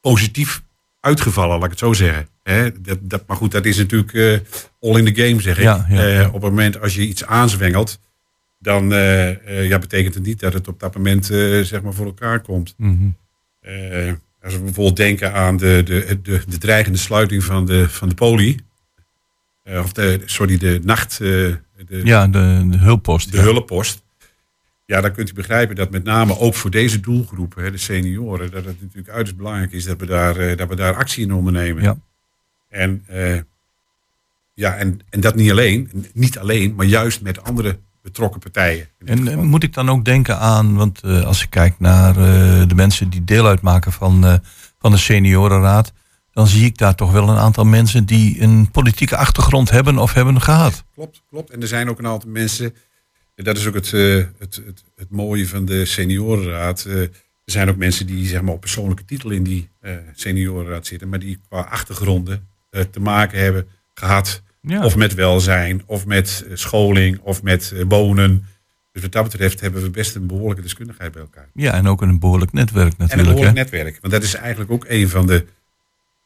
positief uitgevallen, laat ik het zo zeggen. Hè, dat, dat, maar goed, dat is natuurlijk eh, all in the game, zeg ik. Ja, ja, ja. op het moment als je iets aanzwengelt, dan ja, betekent het niet dat het op dat moment zeg maar voor elkaar komt. Eh, als we bijvoorbeeld denken aan de, de, de, de dreigende sluiting van de, van de poli. of de, sorry, de nacht. de, Ja, de, de hulppost. de hulppost. Ja, dan kunt u begrijpen dat met name ook voor deze doelgroepen, hè, de senioren, dat het natuurlijk uiterst belangrijk is dat we daar, eh, dat we daar actie in ondernemen. Ja. En, eh, ja, en, en dat niet alleen, niet alleen, maar juist met andere betrokken partijen. En eh, geval. moet ik dan ook denken aan, want als ik kijk naar de mensen die deel uitmaken van, van de seniorenraad, dan zie ik daar toch wel een aantal mensen die een politieke achtergrond hebben of hebben gehad. Klopt, klopt. En er zijn ook een aantal mensen. Dat is ook het, eh, het, het, het mooie van de seniorenraad. eh, er zijn ook mensen die zeg maar, op persoonlijke titel in die eh, seniorenraad zitten, maar die qua achtergronden te maken hebben gehad. Ja. Of met welzijn, of met scholing, of met wonen. Dus wat dat betreft hebben we best een behoorlijke deskundigheid bij elkaar. Ja, en ook een behoorlijk netwerk En een natuurlijk. behoorlijk hè? netwerk. Want dat is eigenlijk ook een van de.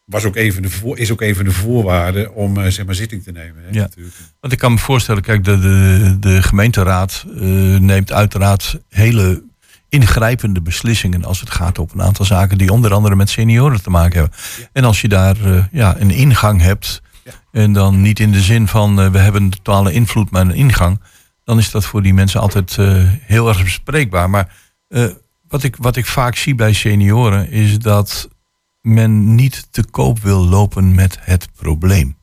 Was ook een van de voor, is ook een van de voorwaarden om eh, zeg maar zitting te nemen. Hè, Ja. natuurlijk. Want ik kan me voorstellen, kijk, de, de, de gemeenteraad eh, neemt uiteraard hele ingrijpende beslissingen als het gaat op een aantal zaken die onder andere met senioren te maken hebben. En als je daar eh, ja, een ingang hebt, en dan niet in de zin van we hebben totale invloed, maar een ingang, dan is dat voor die mensen altijd heel erg bespreekbaar. Maar wat, ik, wat ik vaak zie bij senioren is dat men niet te koop wil lopen met het probleem.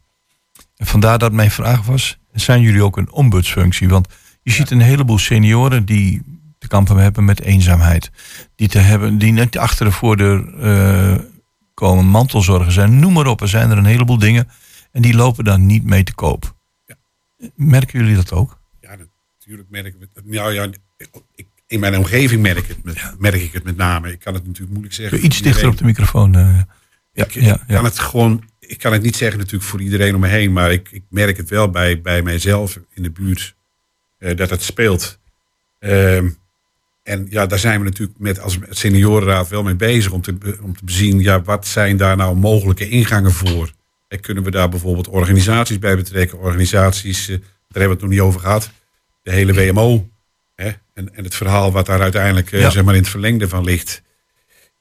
En vandaar dat mijn vraag was, zijn jullie ook een ombudsfunctie? Want je ziet een heleboel senioren die te kampen hebben met eenzaamheid. Die, te hebben, die net achter de voordeur eh, komen, mantelzorgen zijn, noem maar op. Er zijn er een heleboel dingen en die lopen dan niet mee te koop. Merken jullie dat ook? Ja, natuurlijk merk ik het. Nou ja, ik, in mijn omgeving merk, ik het, met- merk ik het met name. Ik kan het natuurlijk moeilijk zeggen. Iets dichter op de microfoon. eh. ja, Ik, ja, kan het gewoon. Ik kan het niet zeggen natuurlijk voor iedereen om me heen, maar ik, ik merk het wel bij, bij mijzelf in de buurt eh, dat het speelt. Ehm, en ja, daar zijn we natuurlijk met als seniorenraad wel mee bezig om te, om te bezien, ja, wat zijn daar nou mogelijke ingangen voor? En kunnen we daar bijvoorbeeld organisaties bij betrekken? Organisaties, eh, daar hebben we het nog niet over gehad. De hele WMO. Hè? En, en het verhaal wat daar uiteindelijk eh, Ja. zeg maar in het verlengde van ligt.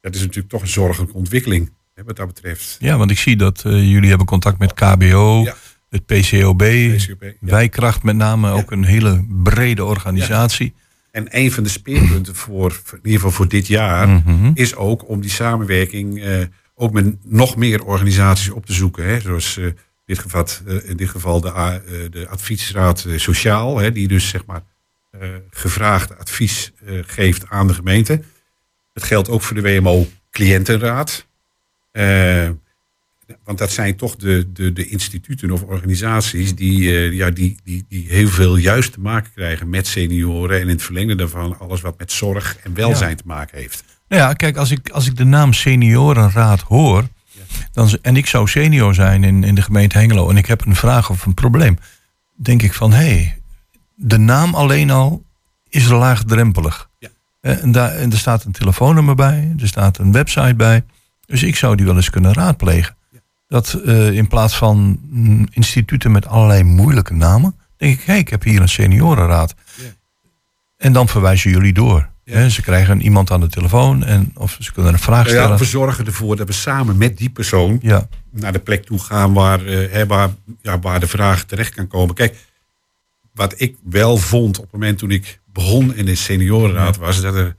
Dat is natuurlijk toch een zorgelijke ontwikkeling, hè, wat dat betreft. ja, want ik zie dat eh, jullie hebben contact met KBO, Ja. het PCOB, PCOB, ja. Wijkracht met name, ook een hele brede organisatie. En een van de speerpunten voor, in ieder geval voor dit jaar, Mhm. is ook om die samenwerking eh, ook met nog meer organisaties op te zoeken. Hè? Zoals eh, dit geval, in dit geval de, de adviesraad Sociaal, hè? die dus zeg maar gevraagd advies eh, geeft aan de gemeente. Dat geldt ook voor de WMO Cliëntenraad. Eh, want dat zijn toch de, de, de instituten of organisaties die, eh, ja, die, die, die heel veel juist te maken krijgen met senioren. En in het verlengde daarvan alles wat met zorg en welzijn te maken heeft. Nou ja, kijk, als ik, als ik de naam seniorenraad hoor, dan, en ik zou senior zijn in, in de gemeente Hengelo en ik heb een vraag of een probleem, denk ik van hé, hey, de naam alleen al is laagdrempelig. Ja. Eh, En, daar, en er staat een telefoonnummer bij, er staat een website bij, dus ik zou die wel eens kunnen raadplegen. Dat eh, in plaats van mm, instituten met allerlei moeilijke namen, denk ik, hé, hey, ik heb hier een seniorenraad. Ja. En dan verwijzen jullie door. Ja. Ze krijgen iemand aan de telefoon en of ze kunnen een vraag Nou ja, stellen. we zorgen ervoor dat we samen met die persoon Ja, naar de plek toe gaan waar, eh, waar, ja, waar de vraag terecht kan komen. Kijk, wat ik wel vond op het moment toen ik begon in de seniorenraad was dat er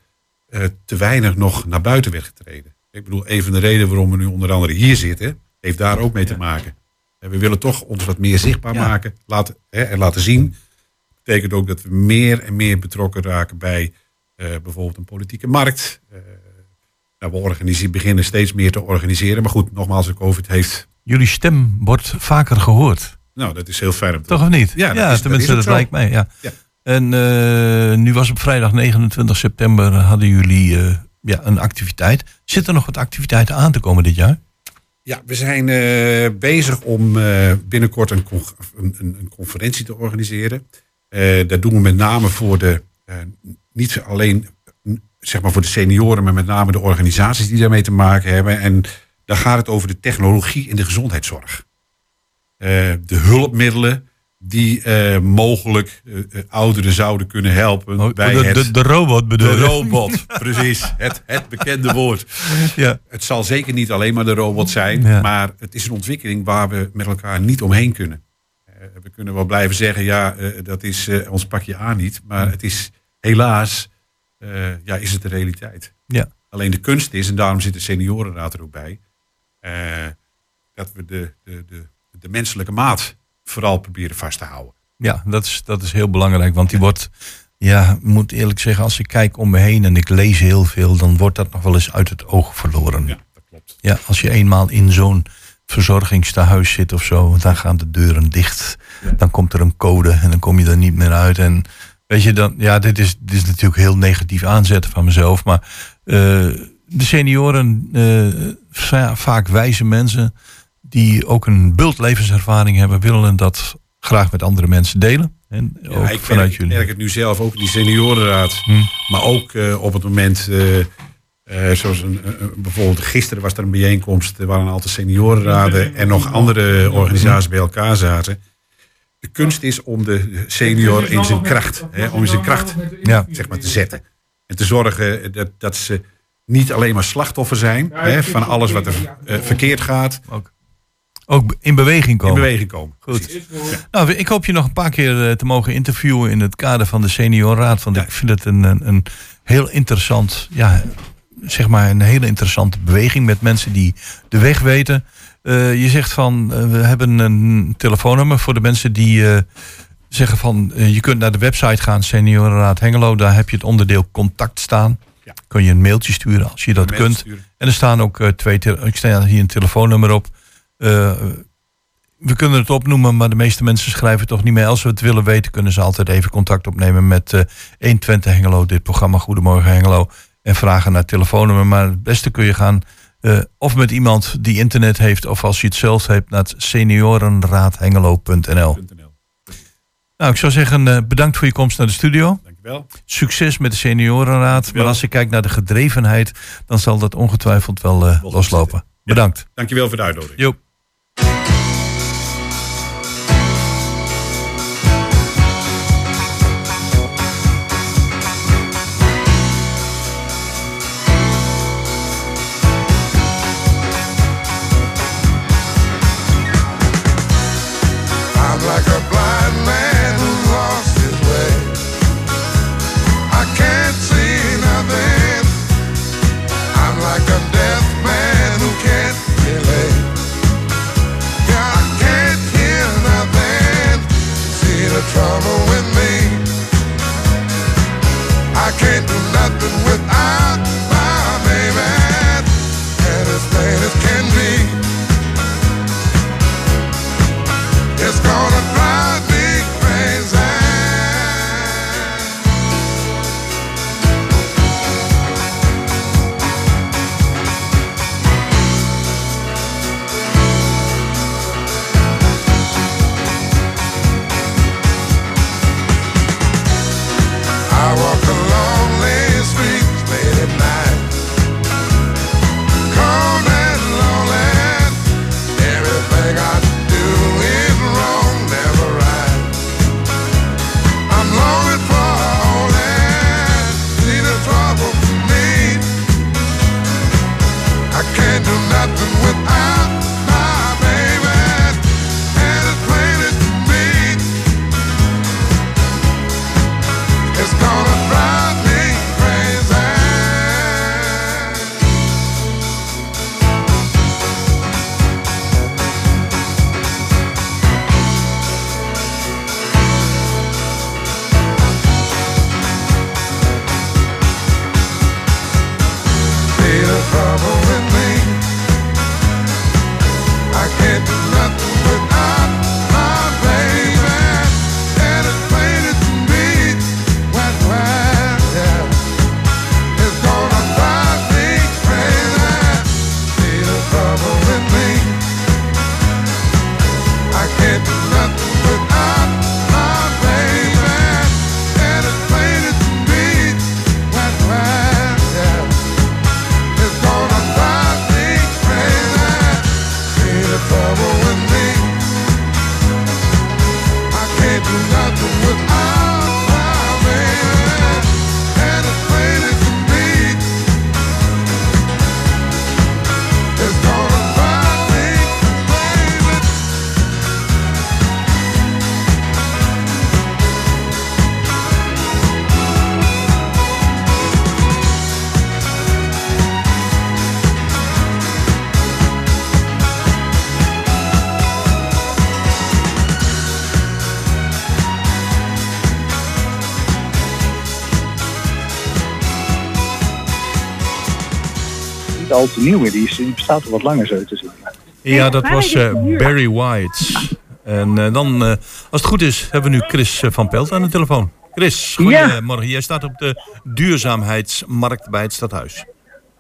eh, te weinig nog naar buiten werd getreden. Ik bedoel, een van de redenen waarom we nu onder andere hier zitten, heeft daar ook mee te maken. En we willen toch ons wat meer zichtbaar Ja. maken laten, hè, en laten zien. betekent ook dat we meer en meer betrokken raken bij eh, bijvoorbeeld een politieke markt. Eh, nou, we organiseren, beginnen steeds meer te organiseren. Maar goed, nogmaals, de COVID heeft. jullie stem wordt vaker gehoord. Nou, dat is heel fijn Toch of niet? Ja, dat is- dat tenminste, dat, zo. lijkt mij. Ja. Ja. En eh, nu was op vrijdag 29 september hadden jullie eh, ja, een activiteit. Zit er nog wat activiteiten aan te komen dit jaar? Ja, we zijn eh, bezig om eh, binnenkort een, con- een, een, conferentie te organiseren. Eh, dat doen we met name voor de, eh, niet alleen zeg maar voor de senioren, maar met name de organisaties die daarmee te maken hebben. En dan gaat het over de technologie in de gezondheidszorg. Eh, de hulpmiddelen die eh, mogelijk eh, ouderen zouden kunnen helpen bij Oh, de, het... de, de robot bedoel de robot, precies. Het, het bekende woord. Ja. Het zal zeker niet alleen maar de robot zijn, Ja. maar het is een ontwikkeling waar we met elkaar niet omheen kunnen. We kunnen wel blijven zeggen, ja, dat is ons pakje aan niet, maar het is helaas, ja, is het de realiteit. Ja. Alleen de kunst is, en daarom zit de seniorenraad er ook bij, dat we de, de, de, de menselijke maat vooral proberen vast te houden. Ja, dat is, dat is heel belangrijk. Want die wordt, ja, ik moet eerlijk zeggen, als ik kijk om me heen en ik lees heel veel, dan wordt dat nog wel eens uit het oog verloren. Ja, dat klopt. Ja, als je eenmaal in zo'n verzorgingstehuis zit of zo, dan gaan de deuren dicht. Dan komt er een code en dan kom je er niet meer uit. En weet je, dan, ja, dit is, dit is natuurlijk heel negatief aanzetten van mezelf. Maar eh, de senioren, va- vaak wijze mensen, die ook een bult levenservaring hebben, willen dat graag met andere mensen delen. En Ja, ook ik vanuit merk, ik jullie. merk het nu zelf ook in die seniorenraad. Hm. Maar ook eh, op het moment, eh, eh, zoals een, bijvoorbeeld gisteren was er een bijeenkomst. Er waren een aantal seniorenraden en nog andere organisaties bij elkaar zaten. De kunst is om de senior in zijn kracht, hè, om in zijn kracht Ja. zeg maar, te zetten. En te zorgen dat, dat ze niet alleen maar slachtoffer zijn hè, van alles wat er verkeerd gaat, Ook in beweging in komen. beweging komen. Goed. Nou, ik hoop je nog een paar keer eh, te mogen interviewen in het kader van de Seniorenraad. Want ik vind het een, een, een heel interessant, ja, zeg maar een hele interessante beweging met mensen die de weg weten. Eh, je zegt van, eh, we hebben een telefoonnummer voor de mensen die eh, zeggen van, je kunt naar de website gaan, Seniorenraad Hengelo. Daar heb je het onderdeel contact staan. Ja. Kun je een mailtje sturen als je dat kunt. sturen. En er staan ook eh, twee, ik sta hier een telefoonnummer op. Eh, we kunnen het opnoemen, maar de meeste mensen schrijven toch niet meer. Als ze het willen weten, kunnen ze altijd even contact opnemen met eh 120 Hengelo, dit programma Goedemorgen Hengelo. En vragen naar telefoonnummer. Maar het beste kun je gaan eh, of met iemand die internet heeft, of als je het zelf hebt, naar seniorenraadhengelo.nl. Nou, ik zou zeggen, bedankt voor je komst naar de studio. Dankjewel. Succes met de seniorenraad. Maar als je kijkt naar de gedrevenheid, dan zal dat ongetwijfeld wel loslopen. Bedankt. Dankjewel voor de uitnodiging. Nieuw meer. Die, is, die bestaat al wat langer zo te zien. Ja, dat was eh, Barry White. En eh, dan, eh, als het goed is, hebben we nu Chris van Pelt aan de telefoon. Chris, goedemorgen. Jij staat op de duurzaamheidsmarkt bij het stadhuis.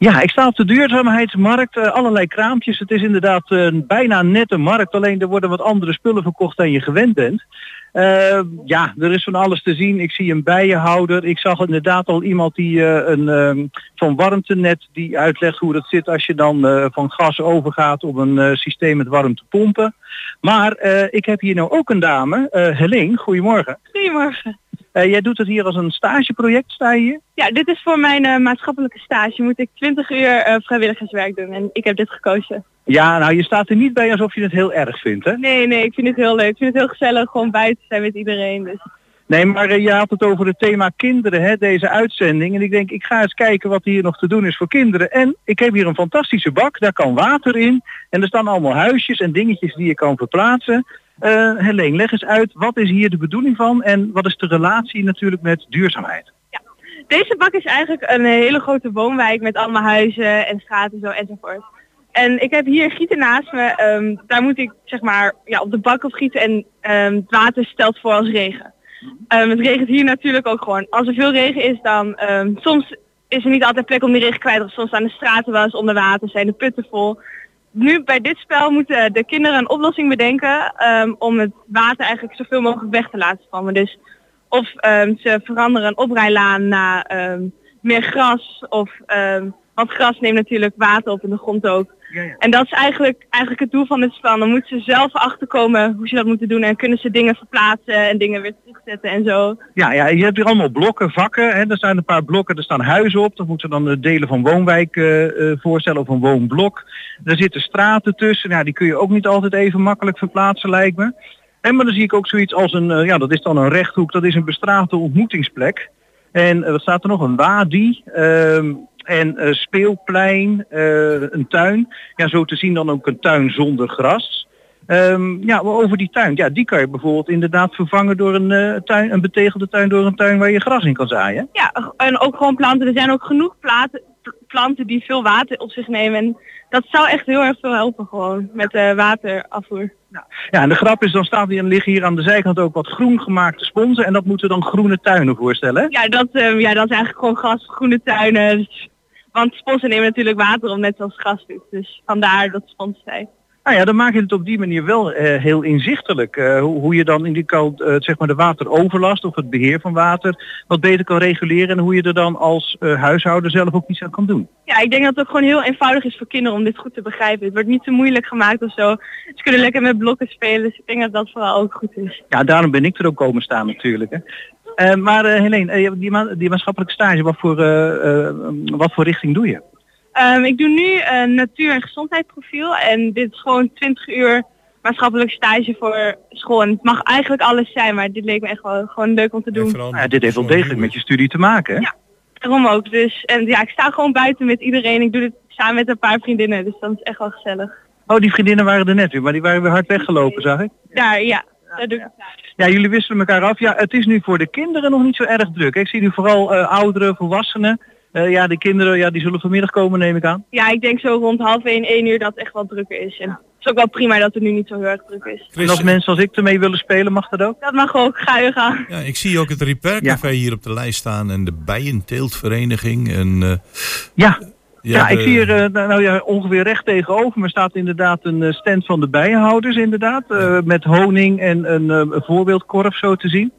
Ja, ik sta op de duurzaamheidsmarkt. eh, allerlei kraampjes. Het is inderdaad eh, bijna net een markt. Alleen er worden wat andere spullen verkocht dan je gewend bent. Eh, ja, er is van alles te zien. Ik zie een bijenhouder. Ik zag inderdaad al iemand die een ehm, van warmtenet die uitlegt hoe dat zit als je dan van gas overgaat op een systeem met warmtepompen. Maar ik heb hier nou ook een dame, Helene. Goedemorgen. Goedemorgen. Eh, jij doet het hier als een stageproject, sta je hier? Ja, dit is voor mijn eh, maatschappelijke stage. Moet ik 20 uur eh, vrijwilligerswerk doen en ik heb dit gekozen. Ja, nou je staat er niet bij alsof je het heel erg vindt, hè? Nee, nee, ik vind het heel leuk. Ik vind het heel gezellig gewoon buiten zijn met iedereen. Dus. Nee, maar je had het over het thema kinderen, hè, deze uitzending. En ik denk, ik ga eens kijken wat hier nog te doen is voor kinderen. En ik heb hier een fantastische bak, daar kan water in. En er staan allemaal huisjes en dingetjes die je kan verplaatsen. Eh Helene, leg eens uit, wat is hier de bedoeling van en wat is de relatie natuurlijk met duurzaamheid? Deze bak is eigenlijk een hele grote woonwijk met allemaal huizen en straten zo enzovoort. En ik heb hier gieten naast me. ehm, daar moet ik zeg maar ja, op de bak op gieten en ehm, het water stelt voor als regen. Ehm, het regent hier natuurlijk ook gewoon. Als er veel regen is dan soms is er niet altijd plek om die regen kwijt raken. Soms staan de straten wel eens onder water, zijn de putten vol. Nu bij dit spel moeten de kinderen een oplossing bedenken ehm, om het water eigenlijk zoveel mogelijk weg te laten stromen. Dus of ehm, ze veranderen een oprijlaan naar ehm, meer gras of want gras neemt natuurlijk water op in de grond ook. En dat is eigenlijk, eigenlijk het doel van dit spel. Dan moeten ze zelf achterkomen hoe ze dat moeten doen en kunnen ze dingen verplaatsen en dingen weer terugzetten en zo. Ja, ja, je hebt hier allemaal blokken, vakken. Hè. Er zijn een paar blokken, er staan huizen op. Dat moeten dan de delen van woonwijk eh, eh, voorstellen of een woonblok. Er zitten straten tussen. Ja, die kun je ook niet altijd even makkelijk verplaatsen, lijkt me. En maar dan zie ik ook zoiets als een, eh, ja, dat is dan een rechthoek. Dat is een bestraafde ontmoetingsplek. En eh, wat staat er nog? Een wadi. Ehm, en eh, speelplein, eh, een tuin. Ja, zo te zien dan ook een tuin zonder gras. Ehm, ja, maar over die tuin. Ja, die kan je bijvoorbeeld inderdaad vervangen door een eh, tuin, een betegelde tuin door een tuin waar je gras in kan zaaien. Ja, en ook gewoon planten. Er zijn ook genoeg platen, pl- planten die veel water op zich nemen. En dat zou echt heel erg veel helpen gewoon met eh, waterafvoer. Ja, en de grap is, dan staat hier, liggen hier aan de zijkant ook wat groen gemaakte sponsen. En dat moeten dan groene tuinen voorstellen. Ja, dat, eh, ja, dat is eigenlijk gewoon gras, groene tuinen. Dus- want sponsen nemen natuurlijk water op, net zoals gras doet. Dus vandaar dat spons zei. Nou ja, dan maak je het op die manier wel eh, heel inzichtelijk. eh, hoe, hoe je dan in die kant eh, zeg maar de wateroverlast of het beheer van water wat beter kan reguleren. En hoe je er dan als huishouden zelf ook iets aan kan doen. Ja, ik denk dat het ook gewoon heel eenvoudig is voor kinderen om dit goed te begrijpen. Het wordt niet te moeilijk gemaakt of zo. Ze kunnen lekker met blokken spelen. Dus ik denk dat dat vooral ook goed is. Ja, daarom ben ik er ook komen staan natuurlijk. Hè. Eh, maar eh Helene, eh, die, ma- die maatschappelijke stage, wat voor, eh, eh, wat voor richting doe je? Ehm, ik doe nu een natuur- en gezondheidsprofiel. En dit is gewoon 20 uur maatschappelijk stage voor school. En het mag eigenlijk alles zijn, maar dit leek me echt wel gewoon leuk om te doen. Ja, dit heeft wel degelijk met je studie te maken. Hè? Ja. Daarom ook. Dus, en ja, ik sta gewoon buiten met iedereen. Ik doe dit samen met een paar vriendinnen. Dus dat is echt wel gezellig. Oh, die vriendinnen waren er net weer, maar die waren weer hard weggelopen, zag ik. Daar, ja. Ja, jullie wisselen elkaar af. Ja, het is nu voor de kinderen nog niet zo erg druk. Ik zie nu vooral eh, ouderen, volwassenen. Eh, ja, de kinderen ja, die zullen vanmiddag komen, neem ik aan. Ja, ik denk zo rond half 1, 1 uur dat het echt wel drukker is. En het is ook wel prima dat het nu niet zo heel erg druk is. En als mensen als ik ermee willen spelen, mag dat ook? Dat mag ook. Ga je gaan. Ja, ik zie ook het Repair Café hier op de lijst staan en de Bijenteeltvereniging. En, eh, Ja. Ja, ik de- zie hier eh, nou nou ja, ongeveer recht tegenover me staat inderdaad een eh, stand van de bijenhouders inderdaad. eh, met honing en een, voorbeeldkorf zo te zien.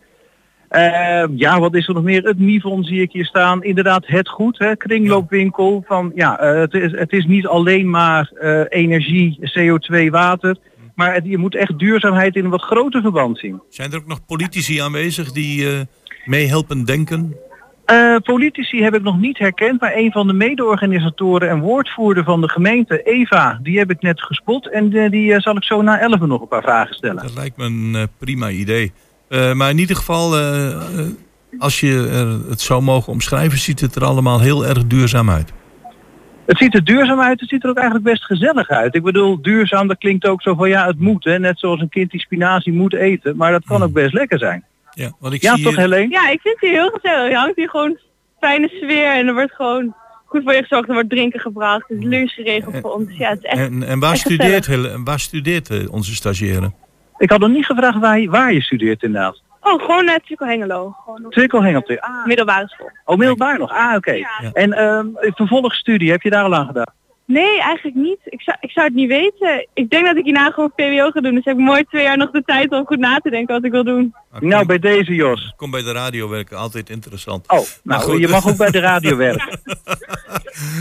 Ja, wat is er nog meer? Het Nivon zie ik hier staan. Inderdaad, het goed, hè? kringloopwinkel. Van, ja, het, is, het is niet alleen maar energie, CO2, water. Maar het, je moet echt duurzaamheid in een wat groter verband zien. Zijn er ook nog politici aanwezig die eh meehelpen denken? Eh, politici heb ik nog niet herkend, maar een van de mede-organisatoren en woordvoerder van de gemeente, Eva, die heb ik net gespot. En eh, die eh, zal ik zo na 11 nog een paar vragen stellen. Dat lijkt me een prima idee. Maar in ieder geval, als je er het zo mogen omschrijven, ziet het er allemaal heel erg duurzaam uit. Het ziet er duurzaam uit, het ziet er ook eigenlijk best gezellig uit. Ik bedoel, duurzaam, dat klinkt ook zo van ja, het moet. Hè? Net zoals een kind die spinazie moet eten. Maar dat kan ook best lekker zijn. Ja, want ik Ja, zie toch hier- Helene? Ja, ik vind het hier heel gezellig. Je hangt hier gewoon fijne sfeer en er wordt gewoon goed voor je gezorgd. Er wordt drinken gebracht. Er is lunch geregeld voor ons. Ja, het is echt... En, en waar, echt studeert, gezellig. Hel- waar studeert eh, onze stagiaire? Ik had nog niet gevraagd waar je, waar je studeert inderdaad. Oh, gewoon net Tukkel Hengelo. Twikkel Hengelte. Ah, middelbare school. oh, middelbaar nog. Ah, oké. En ehm vervolgstudie, heb je daar al aan gedaan? Nee, eigenlijk niet. Ik zou, ik zou het niet weten. Ik denk dat ik hierna gewoon VWO ga doen. Dus heb ik mooi twee jaar nog de tijd om goed na te denken wat ik wil doen. Nou, bij deze Jos. Kom bij de radio werken, altijd interessant. Oh, nou, goed. je mag ook bij de radio werken.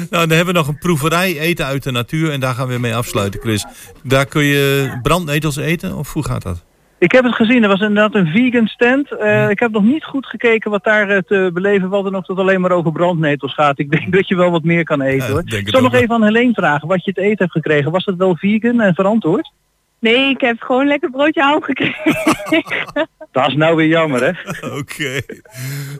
Nou, dan hebben we nog een proeverij eten uit de natuur en daar gaan we mee afsluiten, Chris. Daar kun je brandnetels eten of hoe gaat dat? Ik heb het gezien, er was inderdaad een vegan stand. Eh, ik heb nog niet goed gekeken wat daar eh, te beleven was en of het alleen maar over brandnetels gaat. Ik denk dat je wel wat meer kan eten hoor. ik denk Ik het zal nog even aan Helene vragen wat je te eten hebt gekregen. Was het wel vegan en verantwoord? Nee, ik heb gewoon lekker broodje ham gekregen. Dat is nou weer jammer hè. Oké.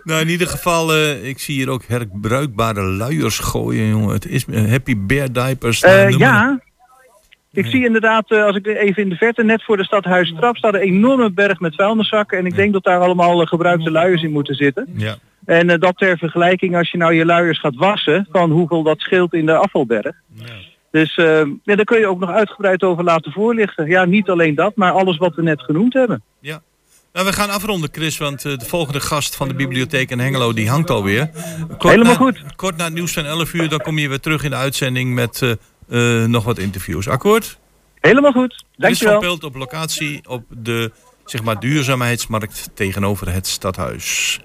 Nou, in ieder geval, eh, ik zie hier ook herbruikbare luiers gooien, jongen. Het is eh, Happy Bear Diapers. Nou, ja, ik zie inderdaad, eh, als ik even in de verte, net voor de stadhuis Trap, staat een enorme berg met vuilniszakken. En ik denk dat daar allemaal eh, gebruikte luiers in moeten zitten. Ja. En eh, dat ter vergelijking, als je nou je luiers gaat wassen, van hoeveel dat scheelt in de afvalberg. Dus eh, ja, daar kun je ook nog uitgebreid over laten voorlichten. Ja, niet alleen dat, maar alles wat we net genoemd hebben. Ja. Nou, we gaan afronden, Chris, want de volgende gast van de bibliotheek in Hengelo, die hangt alweer. Kort Helemaal na- goed. Kort na het nieuws van 11 uur, dan kom je weer terug in de uitzending met nog wat interviews. Akkoord? Helemaal goed. Chris van Dankjewel. Pelt op locatie op de zeg maar, duurzaamheidsmarkt tegenover het stadhuis.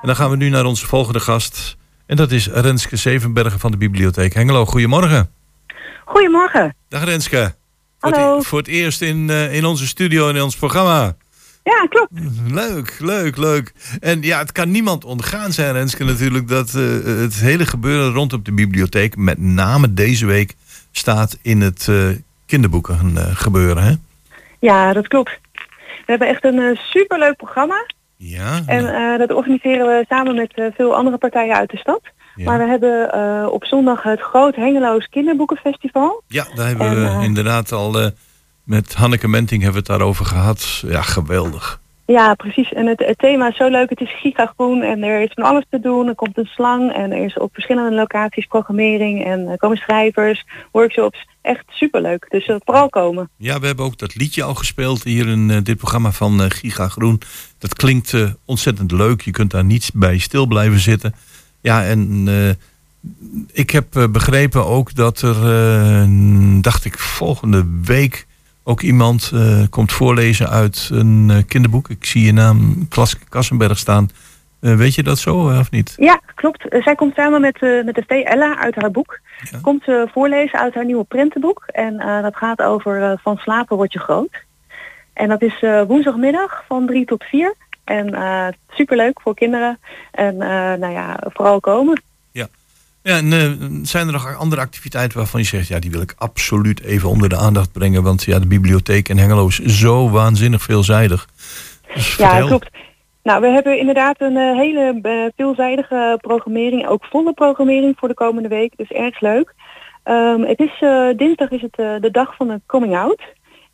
En dan gaan we nu naar onze volgende gast. En dat is Renske Zevenbergen van de bibliotheek Hengelo. Goedemorgen. Goedemorgen. Dag Renske. Voor het, Hallo. e- voor het eerst in, eh, in onze studio en in ons programma. Ja, klopt. Leuk, leuk, leuk. En ja, het kan niemand ontgaan zijn, Renske, natuurlijk, dat eh, het hele gebeuren rondom de bibliotheek, met name deze week, staat in het eh, kinderboeken gebeuren. Hè? Ja, dat klopt. We hebben echt een eh, superleuk programma. Ja, En eh, dat organiseren we samen met veel andere partijen uit de stad. Ja. Maar we hebben op zondag het Groot Hengeloos Kinderboekenfestival. ja daar hebben En, we inderdaad al met Hanneke Menting hebben we het daarover gehad. Ja, geweldig. Ja, precies. En het, thema is zo leuk. Het is gigagroen en er is van alles te doen. Er komt een slang en er is op verschillende locaties programmering en er komen schrijvers, workshops. Echt superleuk. Dus eh, vooral komen. Ja, we hebben ook dat liedje al gespeeld hier in eh, dit programma van eh, Giga Groen. Dat klinkt eh, ontzettend leuk. Je kunt daar niet bij stil blijven zitten. Ja, en ik heb begrepen ook dat er, dacht ik, volgende week ook iemand eh, komt voorlezen uit een eh, kinderboek. Ik zie je naam Klas Kassenberg staan. Eh, weet je dat zo of niet? Ja, klopt. Zij komt samen met, met de V. Ella uit haar boek. Komt ze voorlezen uit haar nieuwe prentenboek. En dat gaat over van slapen word je groot. En dat is woensdagmiddag van 3 tot 4. En superleuk voor kinderen. En nou ja, vooral komen. Ja, en eh, zijn er nog andere activiteiten waarvan je zegt, ja, die wil ik absoluut even onder de aandacht brengen, want ja, de bibliotheek in Hengelo is zo waanzinnig veelzijdig. Dus Ja, vertel. klopt. Nou, we hebben inderdaad een eh, hele eh, veelzijdige programmering, ook volle programmering voor de komende week. Dus erg leuk. Ehm, het is, dinsdag is het de dag van de coming out.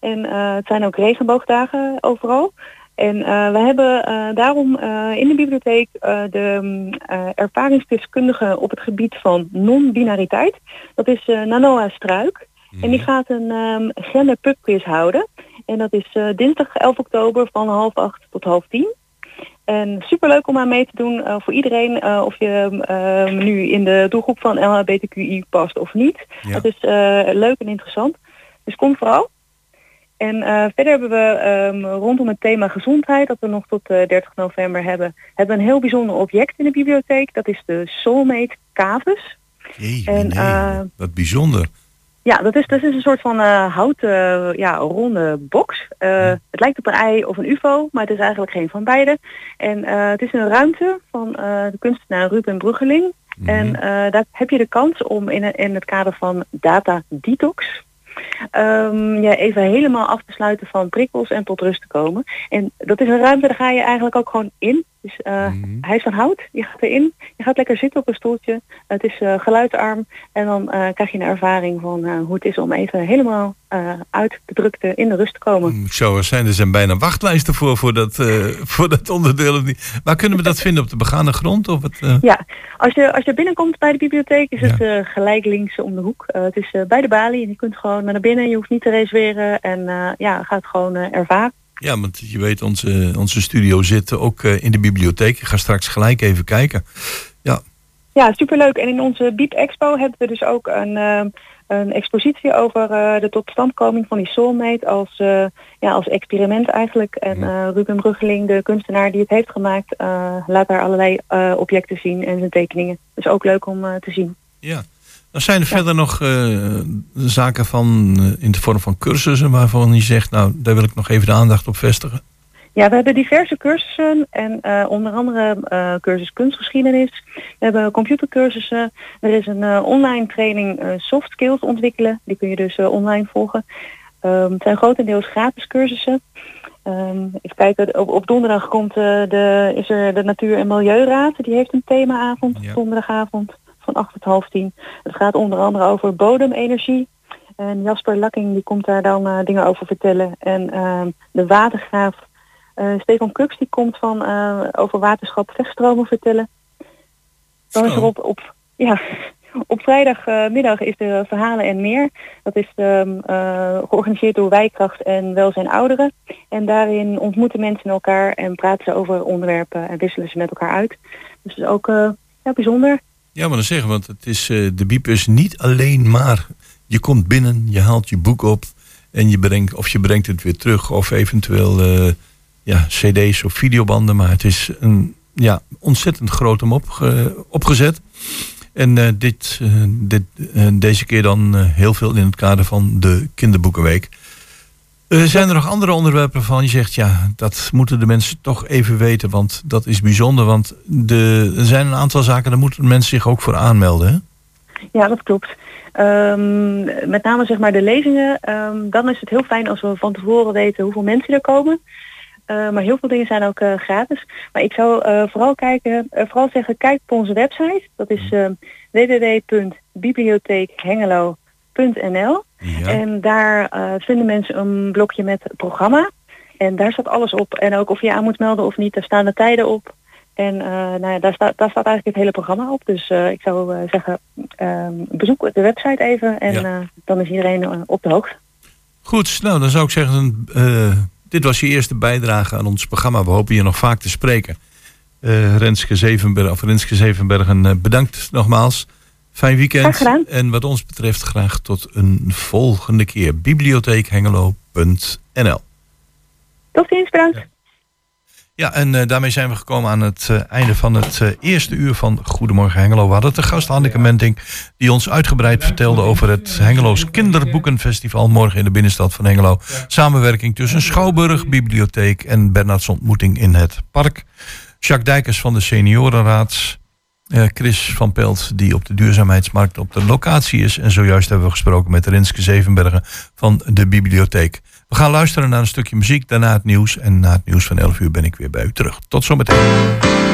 En het zijn ook regenboogdagen overal. En eh, we hebben eh, daarom eh, in de bibliotheek de eh, ervaringsdeskundige op het gebied van non-binariteit. Dat is Nanoa Struik. En die gaat een um, gender pubquiz houden. En dat is dinsdag 11 oktober van half acht tot half tien. En superleuk om aan mee te doen voor iedereen. of je eh, nu in de doelgroep van LHBTQI past of niet. Ja. Dat is leuk en interessant. Dus kom vooral. En eh, verder hebben we ehm, rondom het thema gezondheid, dat we nog tot eh, 30 november hebben, hebben we een heel bijzonder object in de bibliotheek. Dat is de Soulmate Cavus. Jee, En, nee, eh, wat bijzonder. ja, dat is, dat is een soort van houten ja, ronde box. Het lijkt op een ei of een ufo, maar het is eigenlijk geen van beide. En het is een ruimte van de kunstenaar Ruben Bruggeling. En eh, daar heb je de kans om in, in het kader van data detox... ehm, ja, even helemaal af te sluiten van prikkels en tot rust te komen. En dat is een ruimte, daar ga je eigenlijk ook gewoon in. Dus eh, hij is van hout, je gaat erin, je gaat lekker zitten op een stoeltje. Het is eh, geluidsarm en dan eh, krijg je een ervaring van hoe het is om even helemaal uit de drukte in de rust te komen. Zou er zijn, er zijn bijna wachtlijsten voor, voor, dat, voor dat onderdeel. of niet? Waar kunnen we dat vinden? Op de begane grond? Of het? Ja, als je, als je binnenkomt bij de bibliotheek is het gelijk links om de hoek. Het is bij de balie en je kunt gewoon naar binnen, je hoeft niet te reserveren en ja, gaat gewoon ervaren. Ja, want je weet, onze, onze studio zit ook eh, in de bibliotheek. Ik ga straks gelijk even kijken. Ja, Ja, superleuk. En in onze Beep Expo hebben we dus ook een, eh, een expositie over eh, de totstandkoming van die soulmate als, ja, als experiment eigenlijk. En Ruben Bruggeling, de kunstenaar die het heeft gemaakt, laat daar allerlei objecten zien en zijn tekeningen. Dus ook leuk om te zien. ja. Dan zijn er verder nog eh, zaken van, eh, in de vorm van cursussen waarvan je zegt, nou, daar wil ik nog even de aandacht op vestigen. Ja, we hebben diverse cursussen en eh, onder andere cursus kunstgeschiedenis. We hebben computercursussen. Er is een online training soft skills ontwikkelen. Die kun je dus online volgen. Ehm, het zijn grotendeels gratis cursussen. Ehm, even kijken, op, op donderdag komt, de, is er de Natuur- en Milieuraad. Die heeft een themaavond, donderdagavond van 8 tot half 10. Het gaat onder andere over bodemenergie. En Jasper Lakking die komt daar dan eh, dingen over vertellen. En ehm, de watergraaf eh, Stefan Kux die komt van eh, over waterschap vechtstromen vertellen. Dan is er op, op, ja, op vrijdagmiddag is er Verhalen en Meer. Dat is ehm, eh, georganiseerd door Wijkracht en Welzijn Ouderen. En daarin ontmoeten mensen elkaar en praten ze over onderwerpen en wisselen ze met elkaar uit. Dus dat is ook ja, bijzonder. Ja, maar dan zeggen, want het is, eh, de biep is niet alleen maar, je komt binnen, je haalt je boek op en je brengt, of je brengt het weer terug of eventueel eh, ja, cd's of videobanden, maar het is een ja, ontzettend groot om opge- opgezet. En eh, dit, eh, dit, eh, deze keer dan eh, heel veel in het kader van de kinderboekenweek. Zijn er nog andere onderwerpen van je zegt, ja, dat moeten de mensen toch even weten, want dat is bijzonder. Want de, er zijn een aantal zaken, daar moeten mensen zich ook voor aanmelden. Hè? Ja, dat klopt. Ehm, met name zeg maar de lezingen, ehm, dan is het heel fijn als we van tevoren weten hoeveel mensen er komen. Eh, maar heel veel dingen zijn ook eh, gratis. Maar ik zou eh, vooral kijken, eh, vooral zeggen, kijk op onze website. Dat is En daar eh, vinden mensen een blokje met het programma. En daar staat alles op. En ook of je aan moet melden of niet, daar staan de tijden op. En eh, nou ja, daar, staat, daar staat eigenlijk het hele programma op. Dus eh, ik zou zeggen, ehm, bezoek de website even en dan is iedereen op de hoogte. Goed, nou dan zou ik zeggen, dit was je eerste bijdrage aan ons programma. We hopen je nog vaak te spreken. Renske Zevenberg, of Renske Zevenbergen, bedankt nogmaals. Fijn weekend. Graag gedaan. En wat ons betreft graag tot een volgende keer. Bibliotheekhengelo.nl Tot ziens, bedankt. Ja, en eh, daarmee zijn we gekomen aan het eh, einde van het eh, eerste uur van Goedemorgen Hengelo. We hadden te gast Hanneke Menting, die ons uitgebreid vertelde over het Hengeloos Kinderboekenfestival morgen in de binnenstad van Hengelo. Samenwerking tussen Schouwburg, Bibliotheek en Bernards ontmoeting in het park. Jacques Dijkers van de Seniorenraad. Eh, Chris van Pelt, die op de duurzaamheidsmarkt op de locatie is. En zojuist hebben we gesproken met Renske Zevenbergen van de bibliotheek. We gaan luisteren naar een stukje muziek, daarna het nieuws. En na het nieuws van 11 uur ben ik weer bij u terug. Tot zometeen.